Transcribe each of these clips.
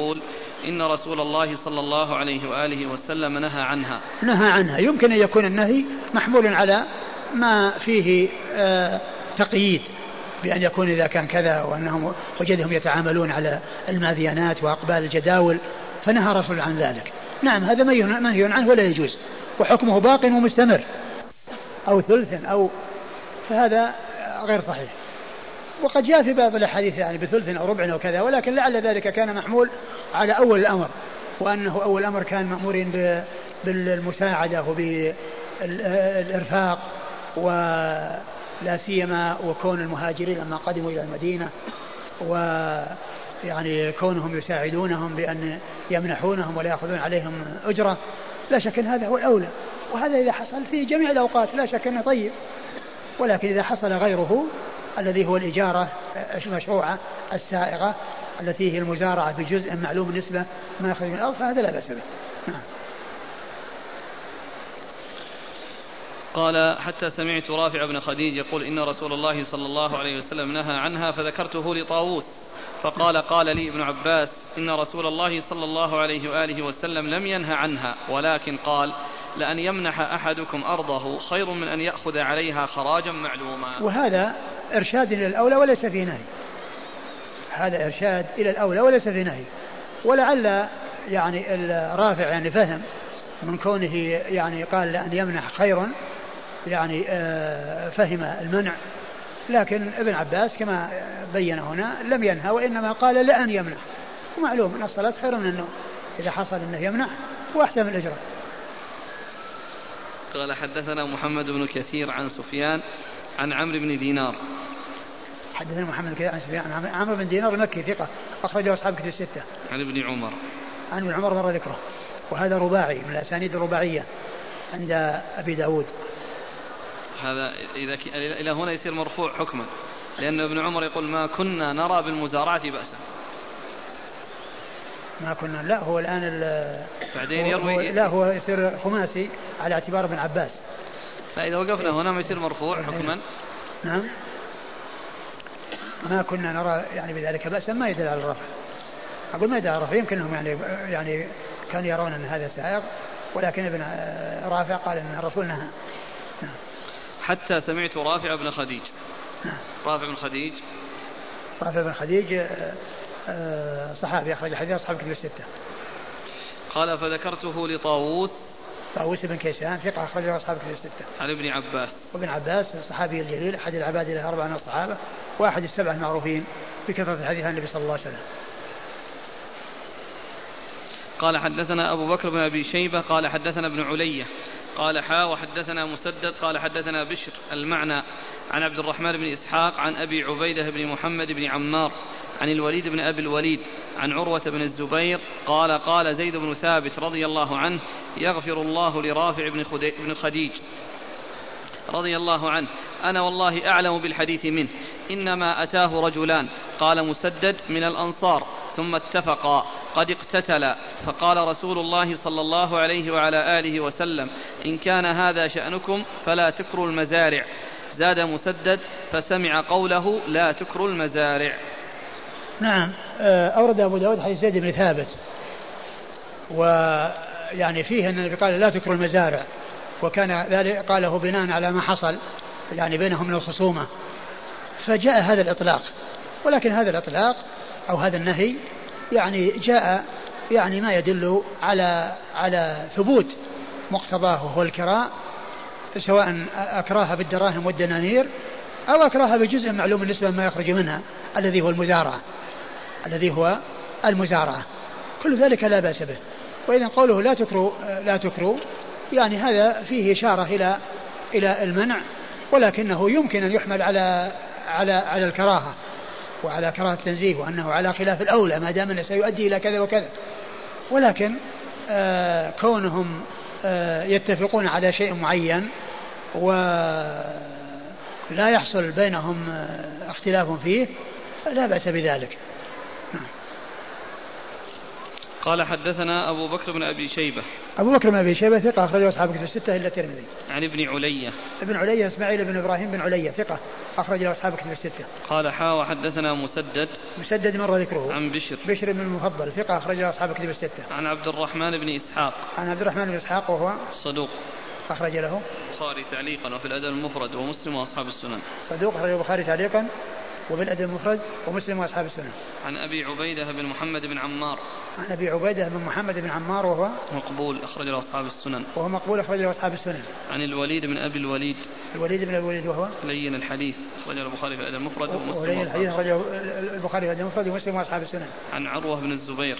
يقول إن رسول الله صلى الله عليه وآله وسلم نهى عنها. نهى عنها. يمكن أن يكون النهي محمول على ما فيه آه تقييد بأن يكون إذا كان كذا وأنهم وجدهم يتعاملون على الماذيانات وأقبال الجداول فنهى رسول عن ذلك. نعم هذا منهي عنه ولا يجوز. وحكمه باق ومستمر. أو ثلث أو فهذا غير صحيح. وقد جاء في بعض الأحاديث يعني بثلث أو ربع أو كذا ولكن لعل ذلك كان محمول على أول الأمر وأنه أول الأمر كان مأمورين بالمساعدة وبالإرفاق ولا سيما وكون المهاجرين لما قدموا إلى المدينة و يعني كونهم يساعدونهم بأن يمنحونهم ولا يأخذون عليهم أجرة لا شك أن هذا هو الأولى. وهذا إذا حصل في جميع الأوقات لا شك أنه طيب ولكن إذا حصل غيره الذي هو الإجارة المشروعة السائغة التي هي المزارعة بجزء معلوم النسبة ما يخرج من الأرض فهذا لا بأس به نعم. قال حتى سمعت رافع بن خديج يقول إن رسول الله صلى الله عليه وسلم نهى عنها فذكرته لطاووس فقال قال لي ابن عباس إن رسول الله صلى الله عليه وآله وسلم لم ينه عنها ولكن قال لأن يمنح أحدكم أرضه خير من أن يأخذ عليها خراجا معلوما. وهذا إرشاد إلى الأولى وليس في نهي. هذا إرشاد إلى الأولى وليس في نهي. ولعل يعني الرافع يعني فهم من كونه يعني قال لأن يمنح خير يعني آه، فهم المنع. لكن ابن عباس كما بين هنا لم ينهى وإنما قال لأن يمنع ومعلوم أن الصلاة خير من النوم. إذا حصل أنه يمنع وأحسن من الإجرة قال حدثنا محمد بن كثير عن سفيان عن عمرو بن دينار. حدثنا محمد بن كثير عن سفيان عن عمرو بن دينار المكي ثقة أخرجه أصحاب كتب الستة. عن ابن عمر. عن ابن عمر مر ذكره. وهذا رباعي من الأسانيد الرباعية عند أبي داود. هذا إذا إلى هنا يصير مرفوع حكما. لأن ابن عمر يقول ما كنا نرى بالمزارعة بأسا. ما كنا. لا هو الآن بعدين يروي لا هو يصير خماسي على اعتبار ابن عباس. فإذا وقفنا هنا ما يصير مرفوع حكما. نعم. ما كنا نرى يعني بذلك بأسا ما يدل على الرفع. أقول ما يدل على الرفع. يمكنهم يعني يعني كانوا يرون أن هذا سائغ ولكن ابن رافع قال أن الرسول نهى. نعم. حتى سمعت رافع بن خديج. نعم. رافع بن خديج. رافع بن خديج صحابي أخرج حديث أصحاب كتب الستة قال فذكرته لطاووس طاووس بن كيسان ثقة أخرجه أصحاب كتب الستة. عن ابن عباس. وابن عباس الصحابي الجليل أحد العباد له أربعة من الصحابة وأحد السبعة المعروفين بكثرة الحديث عن النبي صلى الله عليه وسلم. قال حدثنا أبو بكر بن أبي شيبة قال حدثنا ابن علية قال حا وحدثنا مسدد قال حدثنا بشر المعنى عن عبد الرحمن بن إسحاق عن أبي عبيدة بن محمد بن عمار عن الوليد بن أبي الوليد عن عروة بن الزبير قال قال زيد بن ثابت رضي الله عنه يغفر الله لرافع بن خديج. رضي الله عنه أنا والله أعلم بالحديث منه إنما أتاه رجلان قال مسدد من الأنصار ثم اتفقا قد اقتتلا فقال رسول الله صلى الله عليه وعلى آله وسلم إن كان هذا شأنكم فلا تكروا المزارع. زاد مسدد فسمع قوله لا تكروا المزارع. نعم. آه، أورد أبو داود حديث زيد بن ثابت. ويعني فيه أن النبي قال لا تكروا المزارع. وكان ذلك قاله بناء على ما حصل يعني بينهم من الخصومة. فجاء هذا الإطلاق. ولكن هذا الإطلاق أو هذا النهي يعني جاء يعني ما يدل على على ثبوت مقتضاه وهو الكراء سواء أكراها بالدراهم والدنانير أو أكراها بجزء معلوم النسبة ما يخرج منها الذي هو المزارعة. الذي هو المزارعة. كل ذلك لا بأس به. وإذا قوله لا تكروا لا تكروا يعني هذا فيه إشارة إلى إلى المنع ولكنه يمكن أن يحمل على على على الكراهة وعلى كراهة التنزيه وأنه على خلاف الأولى ما دام أنه سيؤدي إلى كذا وكذا. ولكن آه كونهم آه يتفقون على شيء معين ولا يحصل بينهم آه اختلاف فيه لا بأس بذلك. قال حدثنا أبو بكر بن أبي شيبة. أبو بكر بن أبي شيبة ثقة أخرجه أصحاب كتب الستة إلا الترمذي. عن ابن علية. ابن علية إسماعيل بن إبراهيم بن علية ثقة أخرج له أصحاب كتب الستة. قال حا وحدثنا مسدد. مسدد مر ذكره. عن بشر. بشر بن المفضل ثقة أخرج له أصحاب كتب الستة. عن عبد الرحمن بن إسحاق. عن عبد الرحمن بن إسحاق وهو صدوق. أخرج له. البخاري تعليقا وفي الأدب المفرد ومسلم وأصحاب السنن. صدوق أخرج البخاري تعليقا. وفي الأدب المفرد ومسلم وأصحاب السنن عن أبي عبيدة بن محمد بن عمار. عن أبي عبيدة بن محمد بن عمار وهو مقبول أخرج له أصحاب السنن. وهو مقبول أخرج له أصحاب السنن. عن الوليد بن أبي الوليد. الوليد بن الوليد وهو لين الحديث أخرجه البخاري في الأدب المفرد ومسلم ولين وأصحاب الحديث أخرجه البخاري في الأدب المفرد ومسلم وأصحاب السنن. عن عروة بن الزبير.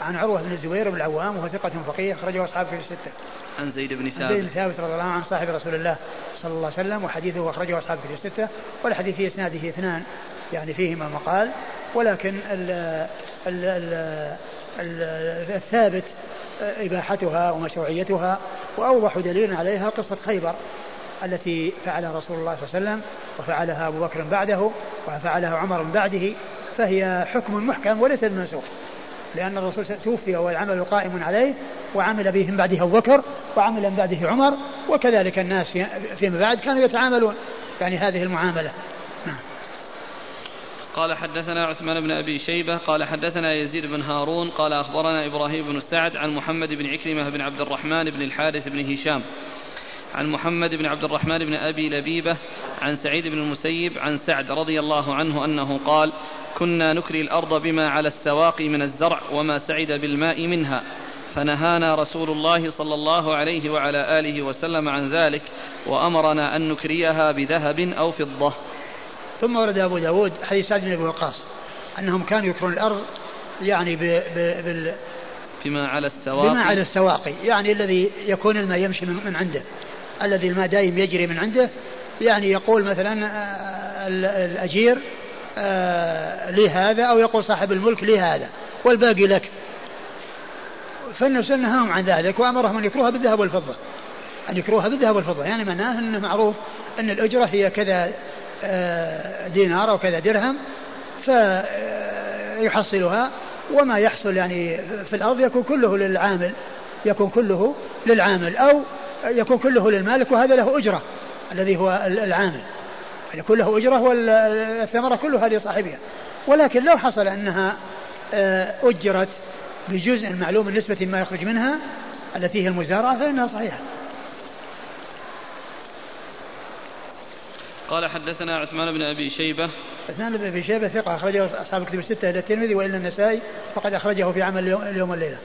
عن عروة بن الزبير بن العوام وهو ثقة فقيه أخرجه أصحاب في الستة. عن زيد بن عن زيد بن ثابت. ثابت رضي الله عنه صاحب رسول الله صلى الله عليه وسلم وحديثه أخرجه أصحاب في الستة والحديث في إسناده اثنان يعني فيهما مقال ولكن ال ال ال ال الثابت إباحتها ومشروعيتها وأوضح دليل عليها قصة خيبر التي فعلها رسول الله صلى الله عليه وسلم وفعلها أبو بكر بعده وفعلها عمر بعده فهي حكم محكم وليس بمنسوخ لأن الرسول توفي والعمل قائم عليه وعمل به من بعده أبو بكر وعمل من بعده عمر وكذلك الناس في- فيما بعد كانوا يتعاملون. يعني هذه المعاملة. نعم. قال حدثنا عثمان بن أبي شيبة قال حدثنا يزيد بن هارون قال أخبرنا إبراهيم بن سعد عن محمد بن عكرمة بن عبد الرحمن بن الحارث بن هشام عن محمد بن عبد الرحمن بن أبي لبيبة عن سعيد بن المسيب عن سعد رضي الله عنه أنه قال كنا نكري الأرض بما على السواقي من الزرع وما سعد بالماء منها. فنهانا رسول الله صلى الله عليه وعلى آله وسلم عن ذلك وأمرنا أن نكريها بذهب أو فضة. ثم ورد أبو داود حديث سعد بن أبي وقاص أنهم كانوا يكرون الأرض يعني ب ب بال بما على السواقي. بما على السواقي يعني الذي يكون الماء يمشي من عنده. الذي الماء دائم يجري من عنده يعني يقول مثلا آه، ال- الأجير آه، لي هذا أو يقول صاحب الملك لي هذا والباقي لك. فالنبي نهاهم عن ذلك وأمرهم أن يكروها بالذهب والفضة. أن يكروها بالذهب والفضة يعني معناه أنه معروف أن الأجرة هي كذا آه، دينار أو كذا درهم فيحصلها وما يحصل يعني في الأرض يكون كله للعامل يكون كله للعامل أو يكون كله للمالك وهذا له أجرة الذي هو العامل. يكون له أجرة والثمرة كلها لصاحبها. ولكن لو حصل أنها آه، أجرت بجزء معلوم نسبة ما يخرج منها التي هي المزارعة فإنها صحيحة قال حدثنا عثمان بن أبي شيبة عثمان بن أبي شيبة ثقة أخرجه أصحاب الكتب الستة إلى الترمذي وإلا النسائي فقد أخرجه في عمل اليوم, اليوم والليلة.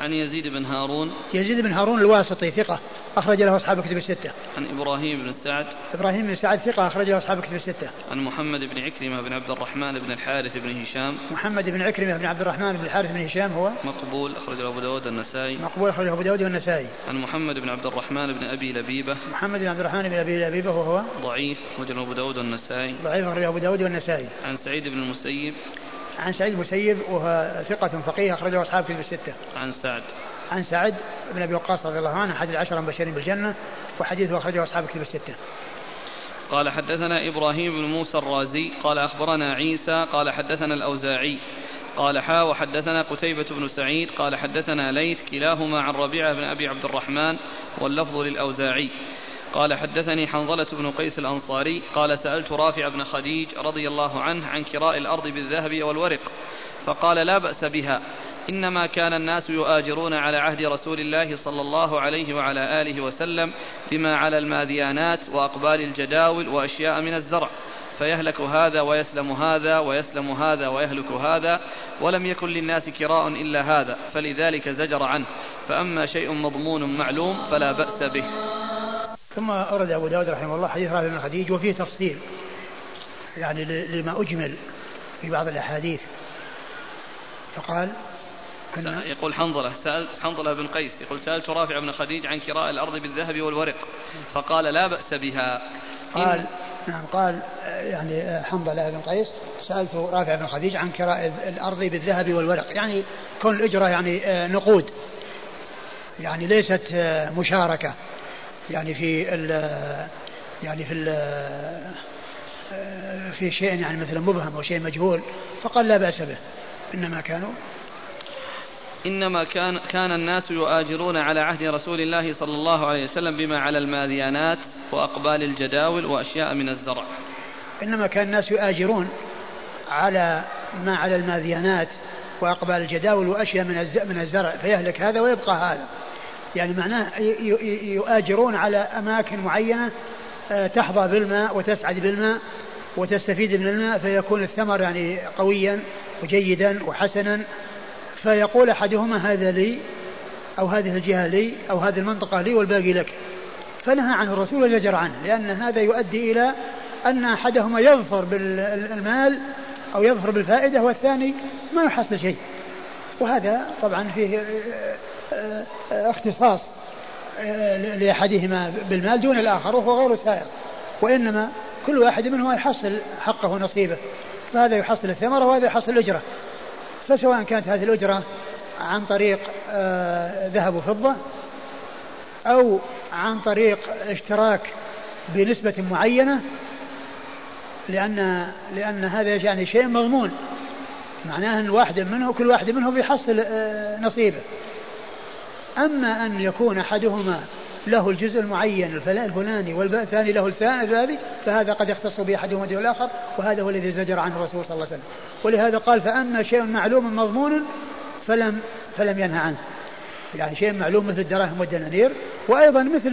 عن يزيد بن هارون. يزيد بن هارون الواسطي ثقة أخرج له أصحاب الكتب الستة. عن إبراهيم بن سعد. إبراهيم بن سعد ثقة أخرج له أصحاب الكتب الستة. عن محمد بن عكرمة بن عبد الرحمن بن الحارث بن هشام. محمد بن عكرمة بن عبد الرحمن بن الحارث بن هشام هو؟ مقبول أخرج له أبو داود النسائي. مقبول اخرجه أبو داود والنسائي. عن محمد بن عبد الرحمن بن أبي لبيبة. محمد بن عبد الرحمن بن أبي لبيبة وهو؟ ضعيف أخرج له أبو داود النسائي. ضعيف اخرجه أبو داود والنسائي. عن سعيد بن المسيب. عن سعيد المسيب وهو ثقة فقيه أخرجه أصحاب الكتب الستة. عن سعد عن سعد بن أبي وقاص رضي الله عنه أحد العشرة المبشرين بالجنة وحديثه أخرجه أصحاب الكتب الستة. قال حدثنا إبراهيم بن موسى الرازي قال أخبرنا عيسى قال حدثنا الأوزاعي قال حا وحدثنا قتيبة بن سعيد قال حدثنا ليث كلاهما عن ربيعة بن أبي عبد الرحمن واللفظ للأوزاعي قال حدثني حنظلة بن قيس الأنصاري قال سألت رافع بن خديج رضي الله عنه عن كراء الأرض بالذهب والورق فقال لا بأس بها إنما كان الناس يؤاجرون على عهد رسول الله صلى الله عليه وعلى آله وسلم بما على الماذيانات وأقبال الجداول وأشياء من الزرع فيهلك هذا ويسلم هذا ويسلم هذا ويهلك هذا ولم يكن للناس كراء إلا هذا فلذلك زجر عنه فأما شيء مضمون معلوم فلا بأس به. ثم أورد أبو داود رحمه الله حديث رافع بن خديج وفيه تفصيل يعني لما أجمل في بعض الأحاديث. فقال كنا يقول حنظلة سألت حنظلة بن قيس يقول سألت رافع بن خديج عن كراء الأرض بالذهب والورق فقال لا بأس بها. قال إن نعم قال يعني حنظلة بن قيس سألت رافع بن خديج عن كراء الأرض بالذهب والورق. يعني كون الإجرة يعني آه، نقود يعني ليست آه، مشاركة. يعني في ال يعني في ال في شيء يعني مثلا مبهم أو شيء مجهول فقال لا بأس به. إنما كانوا إنما كان كان الناس يؤاجرون على عهد رسول الله صلى الله عليه وسلم بما على الماذيانات وأقبال الجداول وأشياء من الزرع. إنما كان الناس يؤاجرون على ما على الماذيانات وأقبال الجداول وأشياء من من الزرع فيهلك هذا ويبقى هذا. يعني معناه يؤاجرون على أماكن معينة آه، تحظى بالماء وتسعد بالماء وتستفيد من الماء فيكون الثمر يعني قويا وجيدا وحسنا. فيقول أحدهما هذا لي أو هذه الجهة لي أو هذه المنطقة لي والباقي لك. فنهى عنه الرسول وزجر عنه لأن هذا يؤدي إلى أن أحدهما يظفر بالمال أو يظفر بالفائدة والثاني ما يحصل شيء. وهذا طبعا فيه آه، اختصاص آه، لأحدهما بالمال دون الآخر وهو غير سائر. وإنما كل واحد منهما يحصل حقه ونصيبه. فهذا يحصل الثمرة وهذا يحصل الأجرة. فسواء كانت هذه الأجرة عن طريق ذهب وفضة أو عن طريق اشتراك بنسبة معينة لأن لأن هذا يعني شيء مضمون. معناه أن واحد منه كل واحد منهم يحصل آه، نصيبه. أما أن يكون أحدهما له الجزء المعين الفلاني والثاني له الثاني فهذا قد يختص به أحدهما دون الآخر وهذا هو الذي زجر عنه الرسول صلى الله عليه وسلم. ولهذا قال فأما شيء معلوم مضمون فلم فلم ينهى عنه. يعني شيء معلوم مثل الدراهم والدنانير وأيضا مثل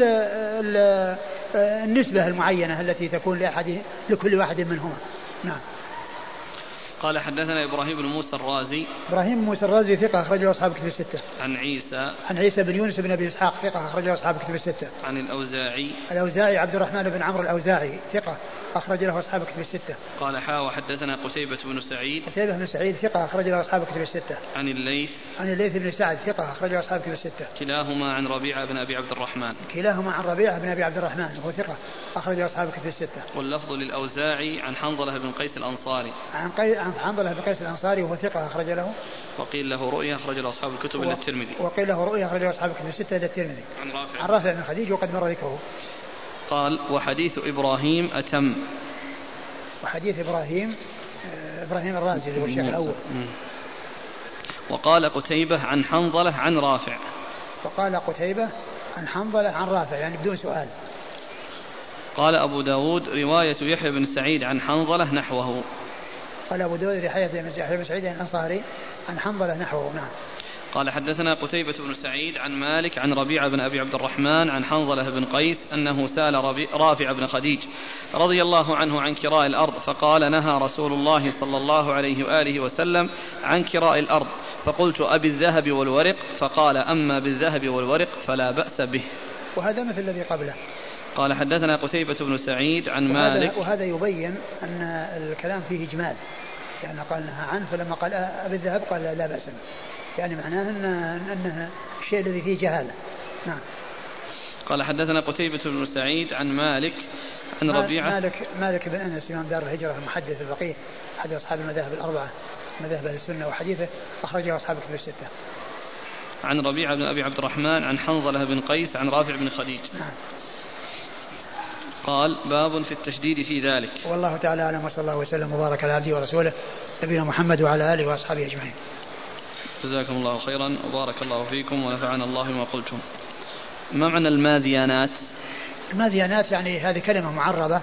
النسبة المعينة التي تكون لأحد لكل واحد منهما. نعم. قال حدثنا إبراهيم بن موسى الرازي إبراهيم بن موسى الرازي ثقة أخرجه أصحاب كتب الستة عن عيسى عن عيسى بن يونس بن أبي إسحاق ثقة أخرجه أصحاب كتب الستة عن الأوزاعي الأوزاعي عبد الرحمن بن عمرو الأوزاعي ثقة أخرج له أصحاب كتب الستة. قال حا وحدثنا قتيبة بن سعيد. قتيبة بن سعيد ثقة أخرج له أصحاب كتب الستة. عن الليث. عن الليث بن سعد ثقة أخرج له أصحاب كتب الستة. كلاهما عن ربيعة بن أبي عبد الرحمن. كلاهما عن ربيعة بن أبي عبد الرحمن وهو ثقة أخرج له أصحاب كتب الستة. واللفظ للأوزاعي عن حنظلة بن قيس الأنصاري. عن قي... عن حنظلة بن قيس الأنصاري وهو ثقة أخرج له. وقيل له رؤيا أخرج له أصحاب الكتب. إلى الترمذي. وقيل له رؤيا أخرج له أصحاب الكتب الستة إلى الترمذي. عن رافع. عن رافع بن خديج وقد مر ذكره. قال وحديث إبراهيم أتم وحديث إبراهيم آه، إبراهيم الرازي اللي هو الشيخ الأول وقال قتيبة عن حنظلة عن رافع وقال قتيبة عن حنظلة عن رافع يعني بدون سؤال قال أبو داود رواية يحيى بن سعيد عن حنظلة نحوه قال أبو داود يحيى بن سعيد الأنصاري عن حنظلة نحوه نعم. قال حدثنا قتيبة بن سعيد عن مالك عن ربيعة بن أبي عبد الرحمن عن حنظلة بن قيس أنه سال رافع بن خديج رضي الله عنه عن كراء الأرض فقال نهى رسول الله صلى الله عليه وآله وسلم عن كراء الأرض فقلت أبي الذهب والورق؟ فقال أما بالذهب والورق فلا بأس به. وهذا مثل الذي قبله. قال حدثنا قتيبة بن سعيد عن وهذا مالك وهذا يبين أن الكلام فيه إجمال. يعني قال نهى عنه فلما قال أبي الذهب قال لا, بأس به. يعني معناه أن أنها الشيء الذي فيه جهالة. نعم. قال حدثنا قتيبة بن سعيد عن مالك عن ربيعة. مالك مالك بن أنس إمام دار الهجرة المحدث الفقيه أحد أصحاب المذاهب الأربعة مذاهب أهل السنة وحديثه أخرجه أصحاب كتب الستة. عن ربيعة بن أبي عبد الرحمن عن حنظلة بن قيس عن رافع بن خديج. نعم. قال باب في التشديد في ذلك. والله تعالى أعلم وصلى الله وسلم وبارك على عبده ورسوله نبينا محمد وعلى آله وأصحابه أجمعين. جزاكم الله خيرا وبارك الله فيكم ونفعنا الله بما قلتم. ما معنى الماذيانات؟ الماذيانات يعني هذه كلمة معربة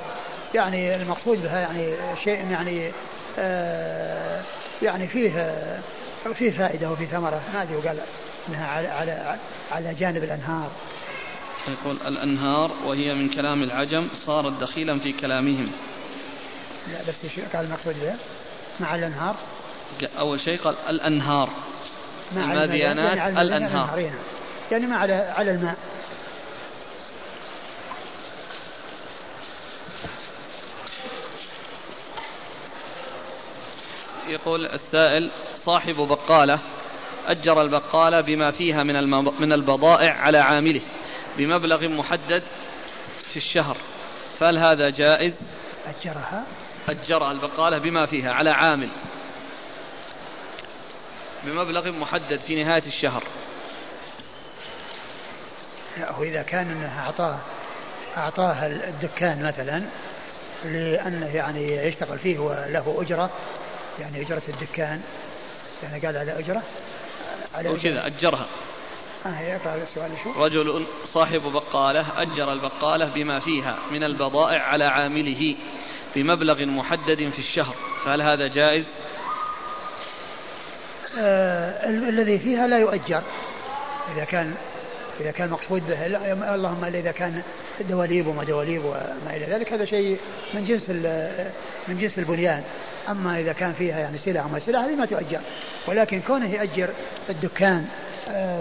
يعني المقصود بها يعني شيء يعني آه يعني فيه فيه فائدة وفيه ثمرة ما أدري وقال أنها على على على جانب الأنهار. يقول الأنهار وهي من كلام العجم صارت دخيلا في كلامهم. لا بس قال المقصود بها مع الأنهار. أول شيء قال الأنهار. الماديانات يعني الأنهار. يعني ما على على الماء. يقول السائل صاحب بقالة أجر البقالة بما فيها من من البضائع على عامله. بمبلغ محدد في الشهر فهل هذا جائز؟ أجرها؟ أجر البقالة بما فيها على عامل بمبلغ محدد في نهاية الشهر لا هو إذا كان أنه أعطاه أعطاه الدكان مثلا لأنه يعني يشتغل فيه وله أجرة يعني أجرة الدكان يعني قال على أجرة وكذا أجرها؟ رجل صاحب بقالة أجر البقالة بما فيها من البضائع على عامله بمبلغ محدد في الشهر فهل هذا جائز؟ آه الذي فيها لا يؤجر. إذا كان إذا كان مقصود به اللهم إلا إذا كان دواليب وما دواليب وما إلى ذلك هذا شيء من جنس من جنس البنيان. أما إذا كان فيها يعني سلع وما سلع هذه ما تؤجر. ولكن كونه يأجر الدكان آه،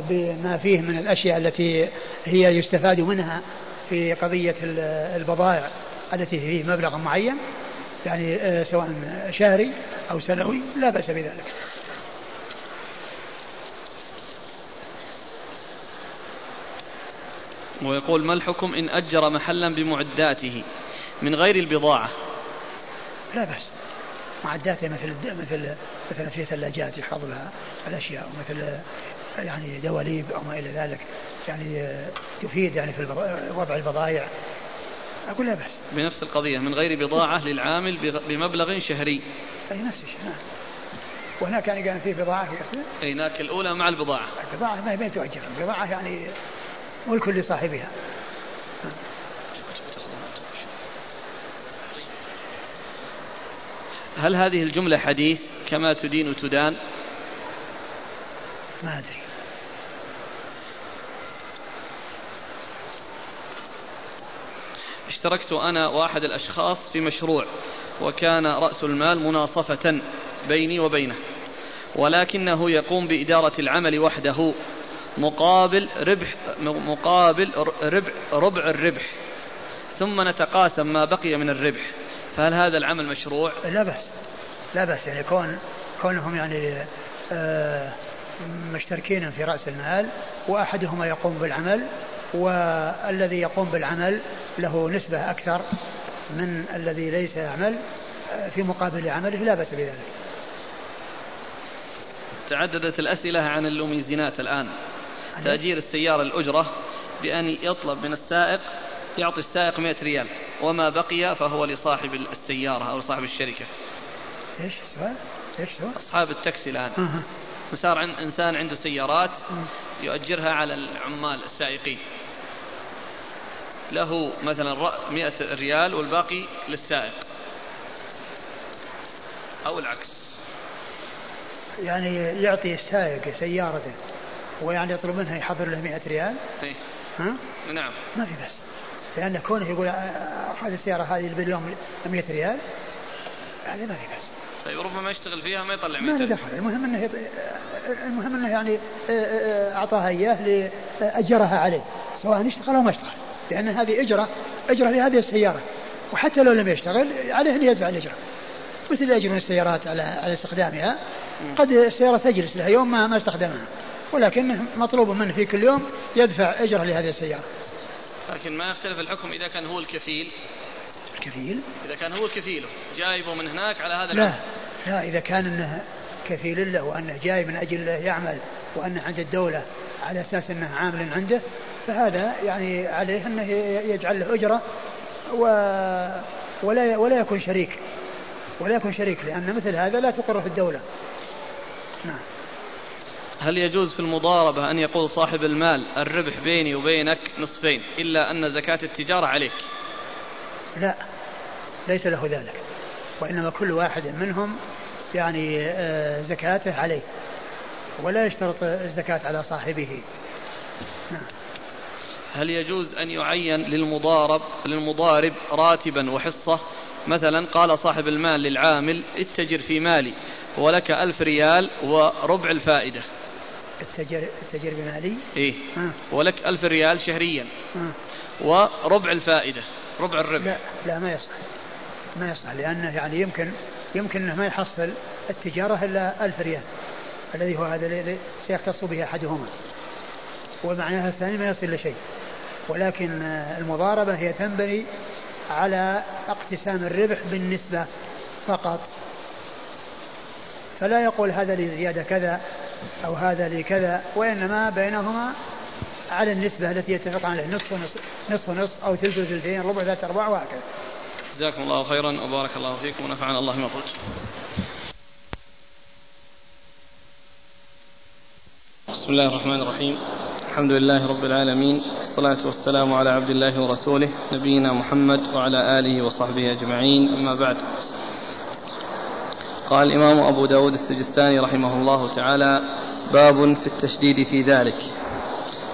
بما فيه من الأشياء التي هي يستفاد منها في قضية البضائع التي فيه مبلغ معين يعني آه، سواء شهري أو سنوي لا بأس بذلك. ويقول ما الحكم إن أجر محلا بمعداته من غير البضاعة؟ لا بأس. معداته مثل مثل مثلا في ثلاجات يحفظ لها الأشياء ومثل يعني دواليب أو ما إلى ذلك يعني تفيد يعني في وضع البضائع. أقول لا بأس. بنفس القضية من غير بضاعة للعامل بمبلغ شهري. أي نفس الشيء نعم. وهناك يعني كان في بضاعة في أي هناك الأولى مع البضاعة. البضاعة ما هي بين تؤجر البضاعة يعني ملك لصاحبها. هل هذه الجملة حديث كما تدين تدان؟ ما أدري. اشتركت أنا وأحد الأشخاص في مشروع وكان رأس المال مناصفة بيني وبينه ولكنه يقوم بإدارة العمل وحده مقابل ربح مقابل ربع ربع الربح ثم نتقاسم ما بقي من الربح فهل هذا العمل مشروع؟ لا بأس لا بأس يعني كون كونهم يعني آه مشتركين في رأس المال وأحدهما يقوم بالعمل والذي يقوم بالعمل له نسبة أكثر من الذي ليس يعمل آه، في مقابل عمله لا بأس بذلك. تعددت الأسئلة عن اللوميزينات الآن. تأجير السيارة الأجرة بأن يطلب من السائق يعطي السائق 100 ريال وما بقي فهو لصاحب السيارة أو صاحب الشركة. إيش السؤال؟ إيش هو؟ أصحاب التاكسي الآن. صار إنسان عنده سيارات يؤجرها على العمال السائقين. له مثلا 100 ريال والباقي للسائق. أو العكس. يعني يعطي السائق سيارته ويعني يطلب منها يحضر له 100 ريال؟ اي ها؟ نعم. ما في بس لأن كونه يقول هذه السيارة هذه باليوم 100 ريال؟ هذا ما في بس طيب ربما يشتغل فيها ما يطلع 100 ما دخل. المهم إنه يط... المهم إنه يعني أعطاها إياه لاجرها عليه سواء اشتغل أو ما اشتغل لأن هذه إجرة إجرة لهذه السيارة. وحتى لو لم يشتغل عليه أن يدفع الإجرة. مثل يجرون السيارات على على استخدامها. قد السيارة تجلس لها يوم ما ما استخدمها. ولكن مطلوب منه في كل يوم يدفع أجرة لهذه السيارة. لكن ما يختلف الحكم إذا كان هو الكفيل. الكفيل إذا كان هو الكفيل جايبه من هناك على هذا لا لا إذا كان أنه كفيل له وأنه جاي من أجل يعمل وأنه عند الدولة على أساس أنه عامل عنده فهذا يعني عليه أنه يجعل له أجرة و ولا ولا يكون شريك. ولا يكون شريك لأن مثل هذا لا تقره الدولة. نعم. هل يجوز في المضاربة أن يقول صاحب المال الربح بيني وبينك نصفين إلا أن زكاة التجارة عليك؟ لا ليس له ذلك. وإنما كل واحد منهم يعني آه، زكاته عليه ولا يشترط الزكاة على صاحبه. نعم. هل يجوز أن يعين للمضارب للمضارب راتبا وحصة؟ مثلا قال صاحب المال للعامل اتجر في مالي ولك ألف ريال وربع الفائدة. التجر التجر بمالي؟ إيه. آه. ولك ألف ريال شهريا. آه. وربع الفائدة ربع الربح لا لا ما يصح. ما يصح لأنه يعني يمكن يمكن أنه ما يحصل التجارة إلا ألف ريال الذي هو هذا الذي سيختص به أحدهما. ومعناها الثاني ما يصل لشيء ولكن المضاربة هي تنبني على اقتسام الربح بالنسبة فقط. فلا يقول هذا لي زيادة كذا أو هذا لكذا وإنما بينهما على النسبة التي يتفقان عليها نصف ونصف نصف ونصف أو ثلث وثلثين ربع ثلاثة أرباع وهكذا. جزاكم الله خيرا وبارك الله فيكم ونفعنا الله ما قلت. بسم الله الرحمن الرحيم. الحمد لله رب العالمين والصلاة والسلام على عبد الله ورسوله نبينا محمد وعلى آله وصحبه أجمعين أما بعد. قال الإمام أبو داود السجستاني رحمه الله تعالى باب في التشديد في ذلك.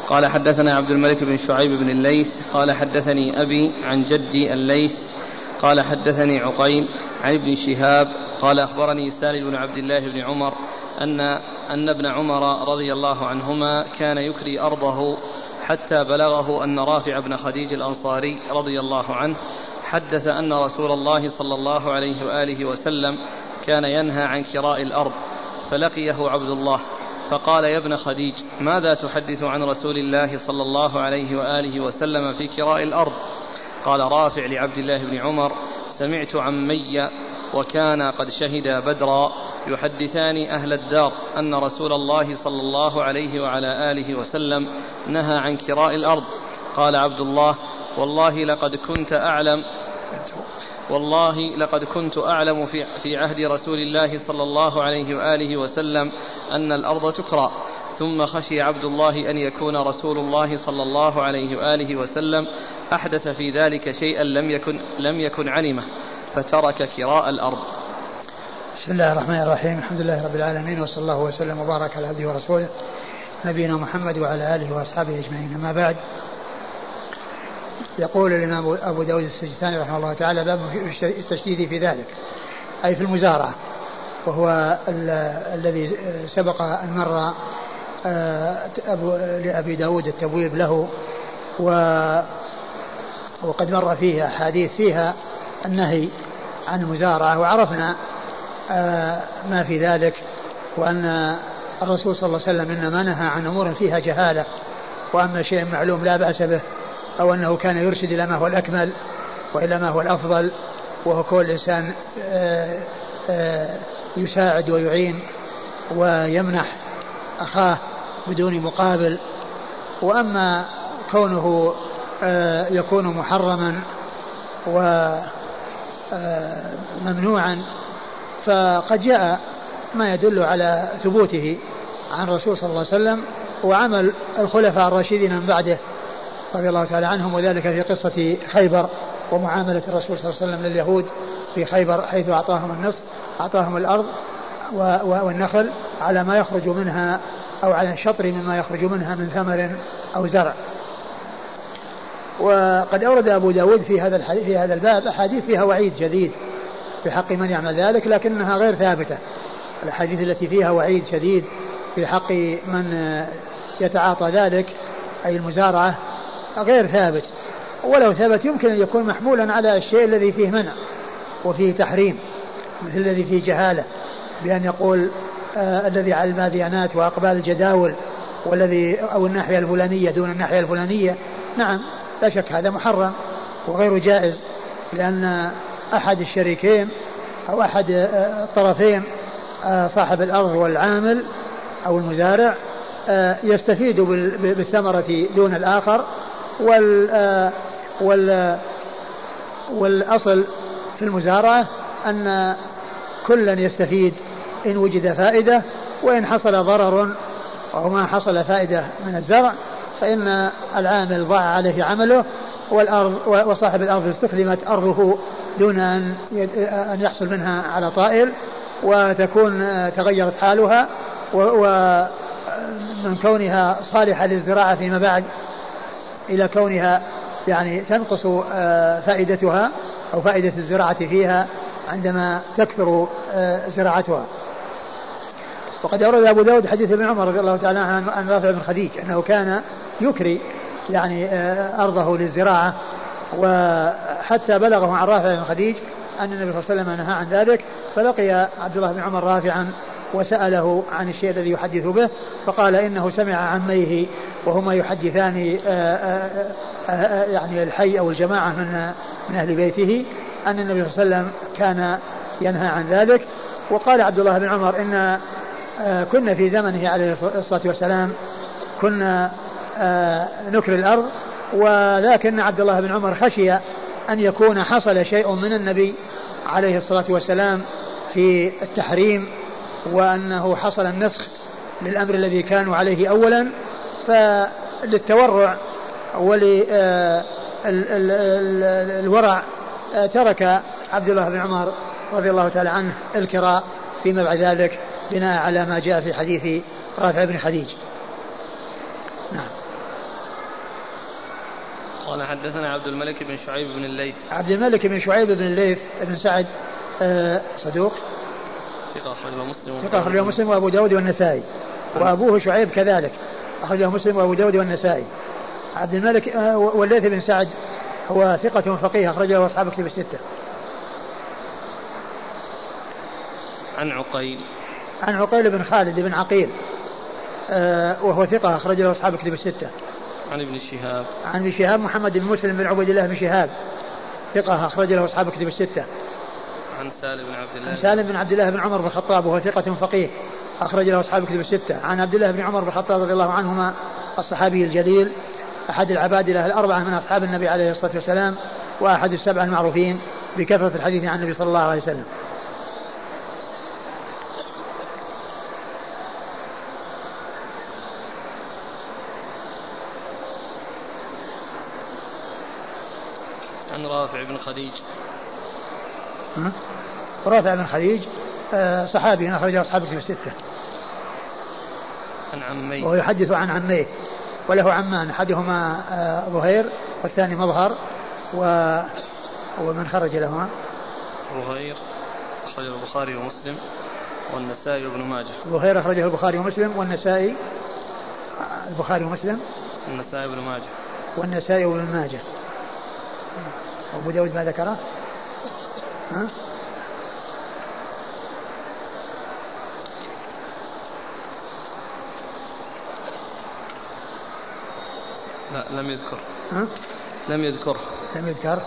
قال حدثنا عبد الملك بن شعيب بن الليث قال حدثني أبي عن جدي الليث قال حدثني عقيل عن ابن شهاب قال أخبرني سالم بن عبد الله بن عمر أن أن ابن عمر رضي الله عنهما كان يكري أرضه حتى بلغه أن رافع بن خديج الأنصاري رضي الله عنه حدث أن رسول الله صلى الله عليه وآله وسلم كان ينهى عن كراء الأرض فلقيه عبد الله. فقال يا ابن خديج ماذا تحدث عن رسول الله صلى الله عليه وآله وسلم في كراء الأرض؟ قال رافع لعبد الله بن عمر سمعت عمي وكان قد شهدا بدرا يحدثان أهل الدار أن رسول الله صلى الله عليه وعلى آله وسلم نهى عن كراء الأرض. قال عبد الله والله لقد كنت أعلم والله لقد كنت أعلم في, في عهد رسول الله صلى الله عليه وآله وسلم أن الأرض تكرى. ثم خشي عبد الله أن يكون رسول الله صلى الله عليه وآله وسلم أحدث في ذلك شيئا لم يكن لم يكن علمه فترك كراء الأرض. بسم الله الرحمن الرحيم. الحمد لله رب العالمين وصلى الله وسلم وبارك على عبده ورسوله نبينا محمد وعلى آله وأصحابه أجمعين. أما بعد يقول الإمام أبو داود السجستاني رحمه الله تعالى باب التشديد في ذلك أي في المزارعة وهو الذي سبق أن مر آه، أبو لأبي داود التبويب له و وقد مر فيها أحاديث فيها النهي عن المزارعة وعرفنا آه، ما في ذلك وأن الرسول صلى الله عليه وسلم إنما نهى عن أمور فيها جهالة وأما شيء معلوم لا بأس به. أو أنه كان يرشد إلى ما هو الأكمل وإلى ما هو الأفضل وهو كل إنسان آه، آه، يساعد ويعين ويمنح أخاه بدون مقابل. وأما كونه آه، يكون محرما وممنوعا فقد جاء ما يدل على ثبوته عن الرسول صلى الله عليه وسلم وعمل الخلفاء الراشدين من بعده. رضي الله تعالى عنهم وذلك في قصة خيبر ومعاملة الرسول صلى الله عليه وسلم لليهود في خيبر حيث أعطاهم النصف أعطاهم الأرض والنخل على ما يخرج منها أو على شطر مما يخرج منها من ثمر أو زرع. وقد أورد أبو داود في هذا في هذا الباب أحاديث فيها وعيد جديد في حق من يعمل ذلك لكنها غير ثابتة. الأحاديث التي فيها وعيد شديد في حق من يتعاطى ذلك أي المزارعة غير ثابت. ولو ثبت يمكن أن يكون محمولا على الشيء الذي فيه منع وفيه تحريم مثل الذي فيه جهالة بأن يقول آه الذي على الماديانات وأقبال الجداول والذي أو الناحية الفلانية دون الناحية الفلانية. نعم لا شك هذا محرم وغير جائز لأن أحد الشريكين أو أحد آه، الطرفين آه صاحب الأرض والعامل أو المزارع آه، يستفيد بالثمرة دون الآخر. وال آه، وال والأصل في المزارعة أن كلا يستفيد إن وجد فائدة وإن حصل ضرر أو ما حصل فائدة من الزرع فإن العامل ضاع عليه عمله والأرض وصاحب الأرض استخدمت أرضه دون أن أن يحصل منها على طائل وتكون تغيرت حالها ومن كونها صالحة للزراعة فيما بعد إلى كونها يعني تنقص آه، فائدتها أو فائدة الزراعة فيها عندما تكثر آه، زراعتها. وقد أورد أبو داود حديث ابن عمر رضي الله تعالى عن رافع بن خديج أنه كان يكري يعني آه، أرضه للزراعة وحتى بلغه عن رافع بن خديج أن النبي صلى الله عليه وسلم نهى عن ذلك فلقي عبد الله بن عمر رافعا وسأله عن الشيء الذي يحدث به فقال إنه سمع عميه وهما يحدثان آه، آه، آه، يعني الحي أو الجماعة من من أهل بيته أن النبي صلى الله عليه وسلم كان ينهى عن ذلك. وقال عبد الله بن عمر إن كنا في زمنه عليه الصلاة والسلام كنا نكر الأرض ولكن عبد الله بن عمر خشي أن يكون حصل شيء من النبي عليه الصلاة والسلام في التحريم. وأنه حصل النسخ للأمر الذي كانوا عليه أولا فللتورع وللورع آه، ترك عبد الله بن عمر رضي الله تعالى عنه الكراء فيما بعد ذلك بناء على ما جاء في حديث رافع بن خديج نعم. قال حدثنا عبد الملك بن شعيب بن الليث. عبد الملك بن شعيب بن الليث بن سعد آه، صدوق. ثقة أخرجه مسلم ثقة أخرجه مسلم وأبو داود والنسائي. وأبوه شعيب كذلك. أخرجه مسلم وأبو داود والنسائي. عبد الملك آه، والليث بن سعد هو ثقة فقيه أخرجه أصحاب كتب الستة. عن عقيل. عن عقيل بن خالد بن عقيل آه وهو ثقة أخرجه أصحاب كتب الستة. عن ابن شهاب. عن ابن شهاب محمد بن مسلم بن عبد الله بن شهاب ثقة أخرج له أصحاب كتب الستة. عن سالم بن عبد الله. عن سالم بن عبد الله بن عمر بن الخطاب وهو ثقة فقيه. أخرج له أصحاب كتب الستة. عن عبد الله بن عمر بن الخطاب رضي الله عنهما الصحابي الجليل أحد العبادلة الأربعة من أصحاب النبي عليه الصلاة والسلام وأحد السبعة المعروفين بكثرة الحديث عن النبي صلى الله عليه وسلم. عن رافع بن خديج. رافع بن خديج آه، صحابي أخرج أصحابه في الستة. عن عميه وهو يحدث عن عميه وله عمان أحدهما آه، ظهير والثاني مظهر و ومن خرج لهما. ظهير أخرجه البخاري ومسلم والنسائي وابن ماجه. ظهير أخرجه البخاري ومسلم والنسائي البخاري ومسلم. النسائي وابن ماجه. والنسائي وابن ماجه. أبو داود ما ذكره؟ ها؟ لا لم يذكر. ها؟ لم يذكر. لم يذكر.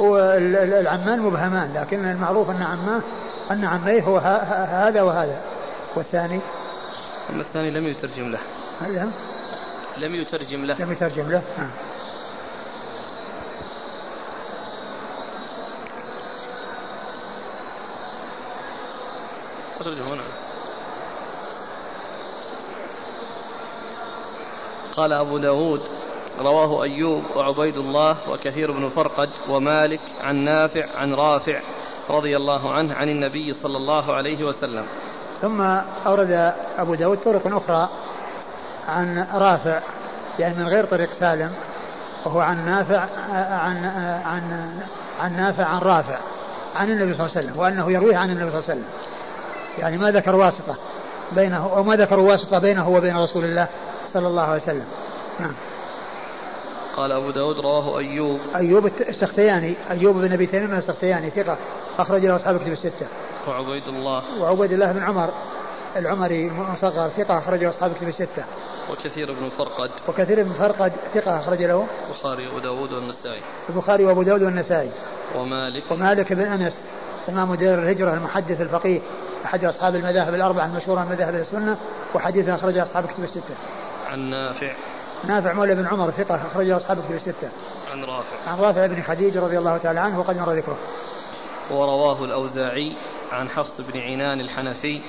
هو العمان مبهمان لكن المعروف أن عماه أن عميه هو هذا وهذا. والثاني؟ أما الثاني لم يترجم له. هل لم يترجم له. لم يترجم له ها. هنا قال أبو داود رواه أيوب وعبيد الله وكثير بن فرقد ومالك عن نافع عن رافع رضي الله عنه عن النبي صلى الله عليه وسلم ثم أورد أبو داود طرق أخرى عن رافع يعني من غير طريق سالم وهو عن نافع عن عن عن نافع عن رافع عن النبي صلى الله عليه وسلم وأنه يرويه عن النبي صلى الله عليه وسلم يعني ما ذكر واسطة بينه أو ما ذكروا واسطة بينه وبين رسول الله صلى الله عليه وسلم. نعم. قال أبو داود رواه أيوب. أيوب السختياني أيوب بن أبي تميم السختياني ثقة أخرج له أصحاب كتب الستة. وعبيد الله. وعبيد الله بن عمر العمري المصغر ثقة أخرج له أصحاب كتب الستة. وكثير بن فرقد. وكثير بن فرقد ثقة أخرج له. البخاري وأبو داود والنسائي. البخاري وأبو داود والنسائي. ومالك. ومالك بن أنس. إمام دير الهجرة المحدث الفقيه أحد أصحاب المذاهب الأربعة المشهورة من مذاهب السنة وحديثه أخرج أصحاب كتب الستة عن نافع نافع مولى بن عمر ثقة أخرجه أصحاب كتب الستة. عن رافع. عن رافع بن خديج رضي الله تعالى عنه وقد مر ذكره. ورواه الأوزاعي عن حفص بن عنان الحنفي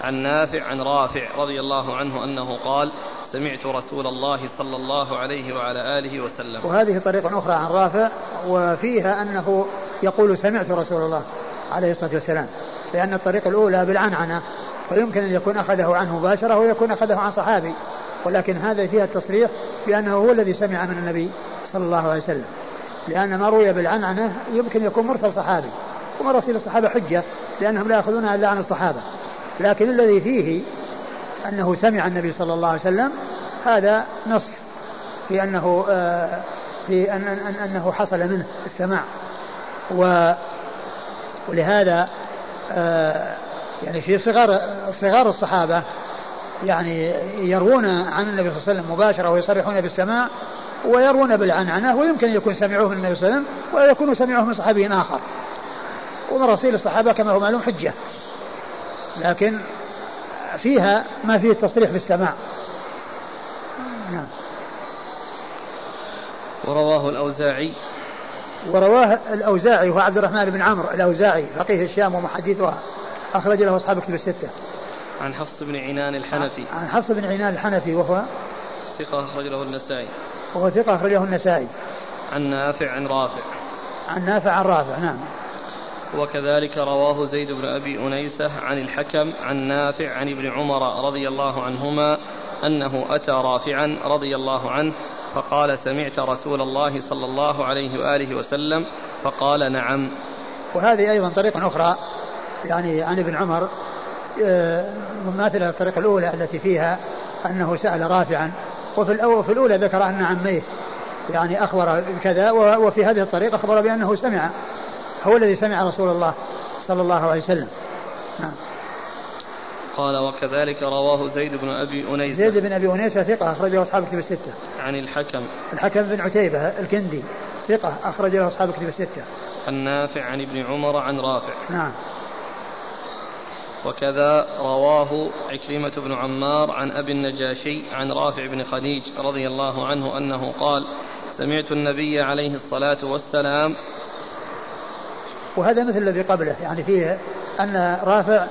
عن نافع عن رافع رضي الله عنه أنه قال سمعت رسول الله صلى الله عليه وعلى آله وسلم وهذه طريقة أخرى عن رافع وفيها أنه يقول سمعت رسول الله عليه الصلاة والسلام لأن الطريقة الأولى بالعنعنة ويمكن أن يكون أخذه عنه مباشرة ويكون أخذه عن صحابي ولكن هذا فيها التصريح بأنه هو الذي سمع من النبي صلى الله عليه وسلم. لأن ما روي بالعنعنة يمكن يكون مرسل صحابي ومراسيل الصحابة حجة لأنهم لا يأخذون إلا عن الصحابة. لكن الذي فيه أنه سمع النبي صلى الله عليه وسلم هذا نص في أنه آه، في أن أنه حصل منه السماع. و ولهذا آه، يعني في صغار صغار الصحابة يعني يروون عن النبي صلى الله عليه وسلم مباشرة ويصرحون بالسماع ويروون بالعنعنة ويمكن أن يكون سمعوه من النبي صلى الله عليه وسلم ويكون سمعوه من صحابي آخر. ومراسيل الصحابة كما هو معلوم حجة. لكن فيها ما فيه التصريح بالسماع. نعم. ورواه الأوزاعي ورواه الأوزاعي هو عبد الرحمن بن عمرو الأوزاعي فقيه الشام ومحدثها أخرج له أصحاب كتب الستة. عن حفص بن عنان الحنفي. عن حفص بن عنان الحنفي وهو؟ ثقة أخرج له النسائي. وهو ثقة أخرجه النسائي. عن نافع عن رافع. عن نافع عن رافع نعم. وكذلك رواه زيد بن أبي أنيسة عن الحكم عن نافع عن ابن عمر رضي الله عنهما أنه أتى رافعا رضي الله عنه فقال سمعت رسول الله صلى الله عليه وآله وسلم فقال نعم. وهذه أيضا طريقة أخرى يعني عن ابن عمر آه، مماثلة للطريقة الأولى التي فيها أنه سأل رافعا وفي الأول في الأولى ذكر أن عميه يعني أخبر بكذا وفي هذه الطريقة أخبر بأنه سمع هو الذي سمع رسول الله صلى الله عليه وسلم. نعم. قال وكذلك رواه زيد بن أبي انيسه زيد بن أبي انيسه ثقة اخرج له أصحاب كتب الستة. عن الحكم. الحكم بن عتيبة الكندي ثقة اخرج له أصحاب كتب الستة. عن نافع عن ابن عمر عن رافع. نعم. وكذا رواه عكرمة بن عمار عن أبي النجاشي عن رافع بن خديج رضي الله عنه أنه قال سمعت النبي عليه الصلاة والسلام وهذا مثل الذي قبله يعني فيه أن رافع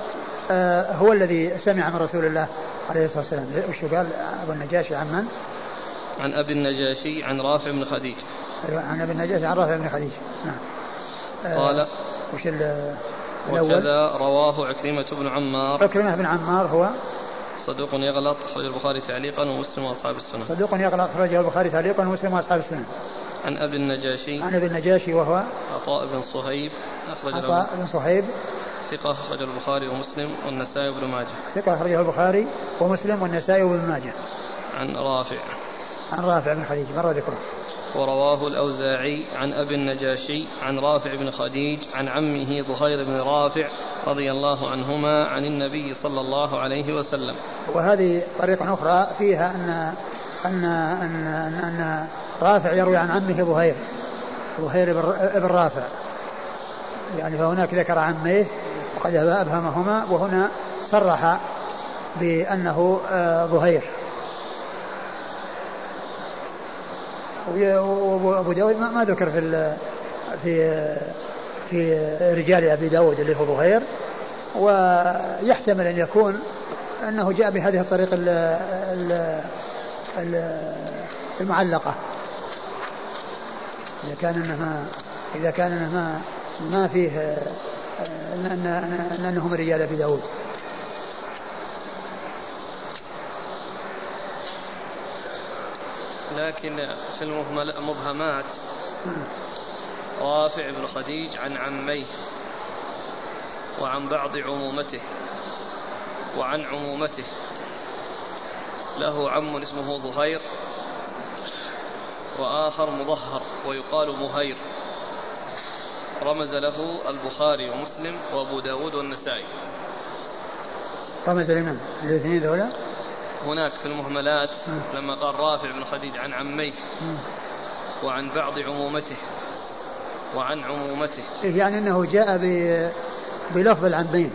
هو الذي سمع من رسول الله عليه الصلاة والسلام. وش قال؟ أبو النجاشي عن من؟ عن أبي النجاشي عن رافع بن خديج. أيوة عن أبي النجاشي عن رافع بن خديج. نعم. آه، قال وش وكذا رواه عكرمة بن عمار. عكرمة بن عمار هو؟ صدوق يغلط أخرج البخاري تعليقا ومسلم وأصحاب السنن صدوق يغلط أخرجه البخاري تعليقا ومسلم وأصحاب السنن عن أبي النجاشي. عن أبي النجاشي وهو؟ عطاء بن صهيب أخرج عطاء بن صهيب. ثقة أخرج البخاري ومسلم والنسائي وابن ماجه. ثقة أخرجه البخاري ومسلم والنسائي وابن ماجه. عن رافع. عن رافع بن خديج مر ذكره. ورواه الأوزاعي عن أبي النجاشي عن رافع بن خديج عن عمه ظهير بن رافع رضي الله عنهما عن النبي صلى الله عليه وسلم. وهذه طريقة أخرى فيها أن أن أن, أن, أن رافع يروي عن عمه ظهير ظهير بن رافع. يعني فهناك ذكر عميه وقد أبهمهما وهنا صرح بأنه آه، ظهير. وأبو داود ما ذكر في في في رجال أبي داود اللي هو ظهير. ويحتمل أن يكون أنه جاء بهذه الطريقة المعلقة. إذا كان انه ما إذا كان انه ما ما فيه ان أنهم رجال أبي داود. لكن في المبهمات رافع بن خديج عن عميه وعن بعض عمومته وعن عمومته. له عم اسمه ظهير وآخر مظهر ويقال مهير. رمز له البخاري ومسلم وأبو داود والنسائي. رمز لمن؟ الاثنين ذولا؟ هناك في المهملات لما قال رافع بن خديج عن عميه وعن بعض عمومته وعن عمومته. إيه يعني أنه جاء بلفظ العمين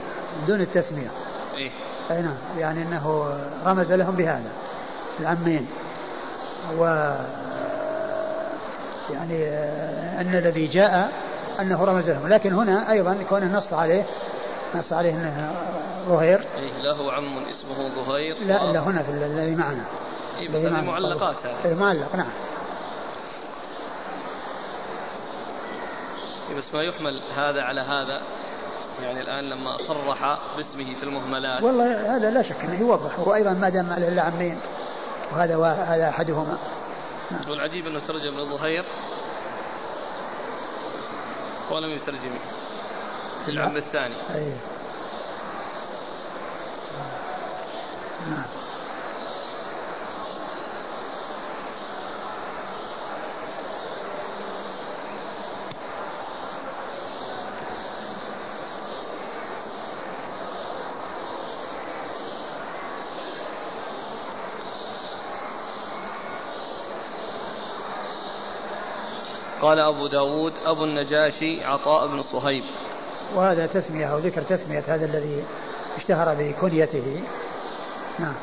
دون التسمية. إيه. أي نعم. يعني أنه رمز لهم بهذا العمين. و يعني أن الذي جاء أنه رمز لهم. لكن هنا أيضا كونه نص عليه نص عليه أنه ظهير. إيه له عم اسمه ظهير. لا إلا هنا في الذي معنا. إيه بس هذه معلقات هذه. إيه معلق نعم. إيه بس ما يحمل هذا على هذا. يعني الآن لما صرح باسمه في المهملات. والله هذا لا شك أنه يوضح. وأيضا ما دام له عمين وهذا هذا أحدهما. نعم. والعجيب أنه ترجم للظهير ولم يترجم العم الثاني أيه. نعم. قال أبو داود أبو النجاشي عطاء بن صهيب. وهذا تسمية أو ذكر تسمية هذا الذي اشتهر بكنيته. نعم.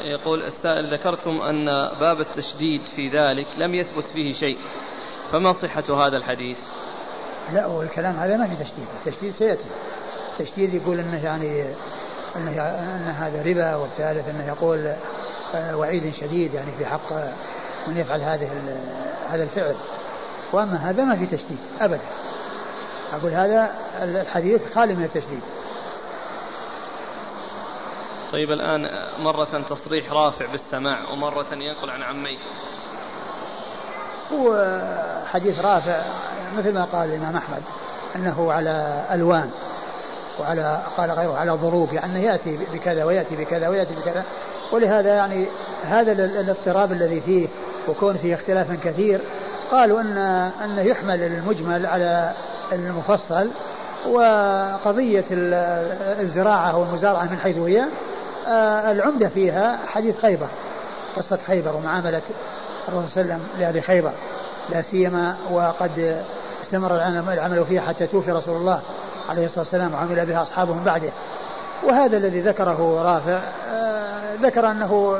يقول السائل ذكرتم أن باب التشديد في ذلك لم يثبت فيه شيء فما صحة هذا الحديث؟ لا والكلام هذا ما في تشديد. التشديد سيأتي. تشديد يقول إنه يعني إنه إن هذا ربا والثالث إنه يقول وعيد شديد يعني في حق من يفعل هذه هذا الفعل. وأما هذا ما في تشديد أبدا. أقول هذا الحديث خالي من التشديد. طيب الآن مرة تصريح رافع بالسماع ومرة ينقل عن عميه هو حديث رافع مثل ما قال الإمام أحمد أنه على ألوان وعلى قال غيره على ضروب يعني يأتي بكذا ويأتي بكذا ويأتي بكذا. ولهذا يعني هذا الاضطراب الذي فيه وكون فيه اختلاف كثير. قالوا أن أنه يحمل المجمل على المفصل وقضية الزراعة والمزارعة من حيث هي آه، العمدة فيها حديث خيبر قصة خيبر ومعاملة الرسول صلى الله عليه وسلم لأهل خيبر. لا سيما وقد استمر العمل فيها حتى توفي رسول الله عليه الصلاة والسلام وعمل بها أصحابه من بعده. وهذا الذي ذكره رافع آه، ذكر أنه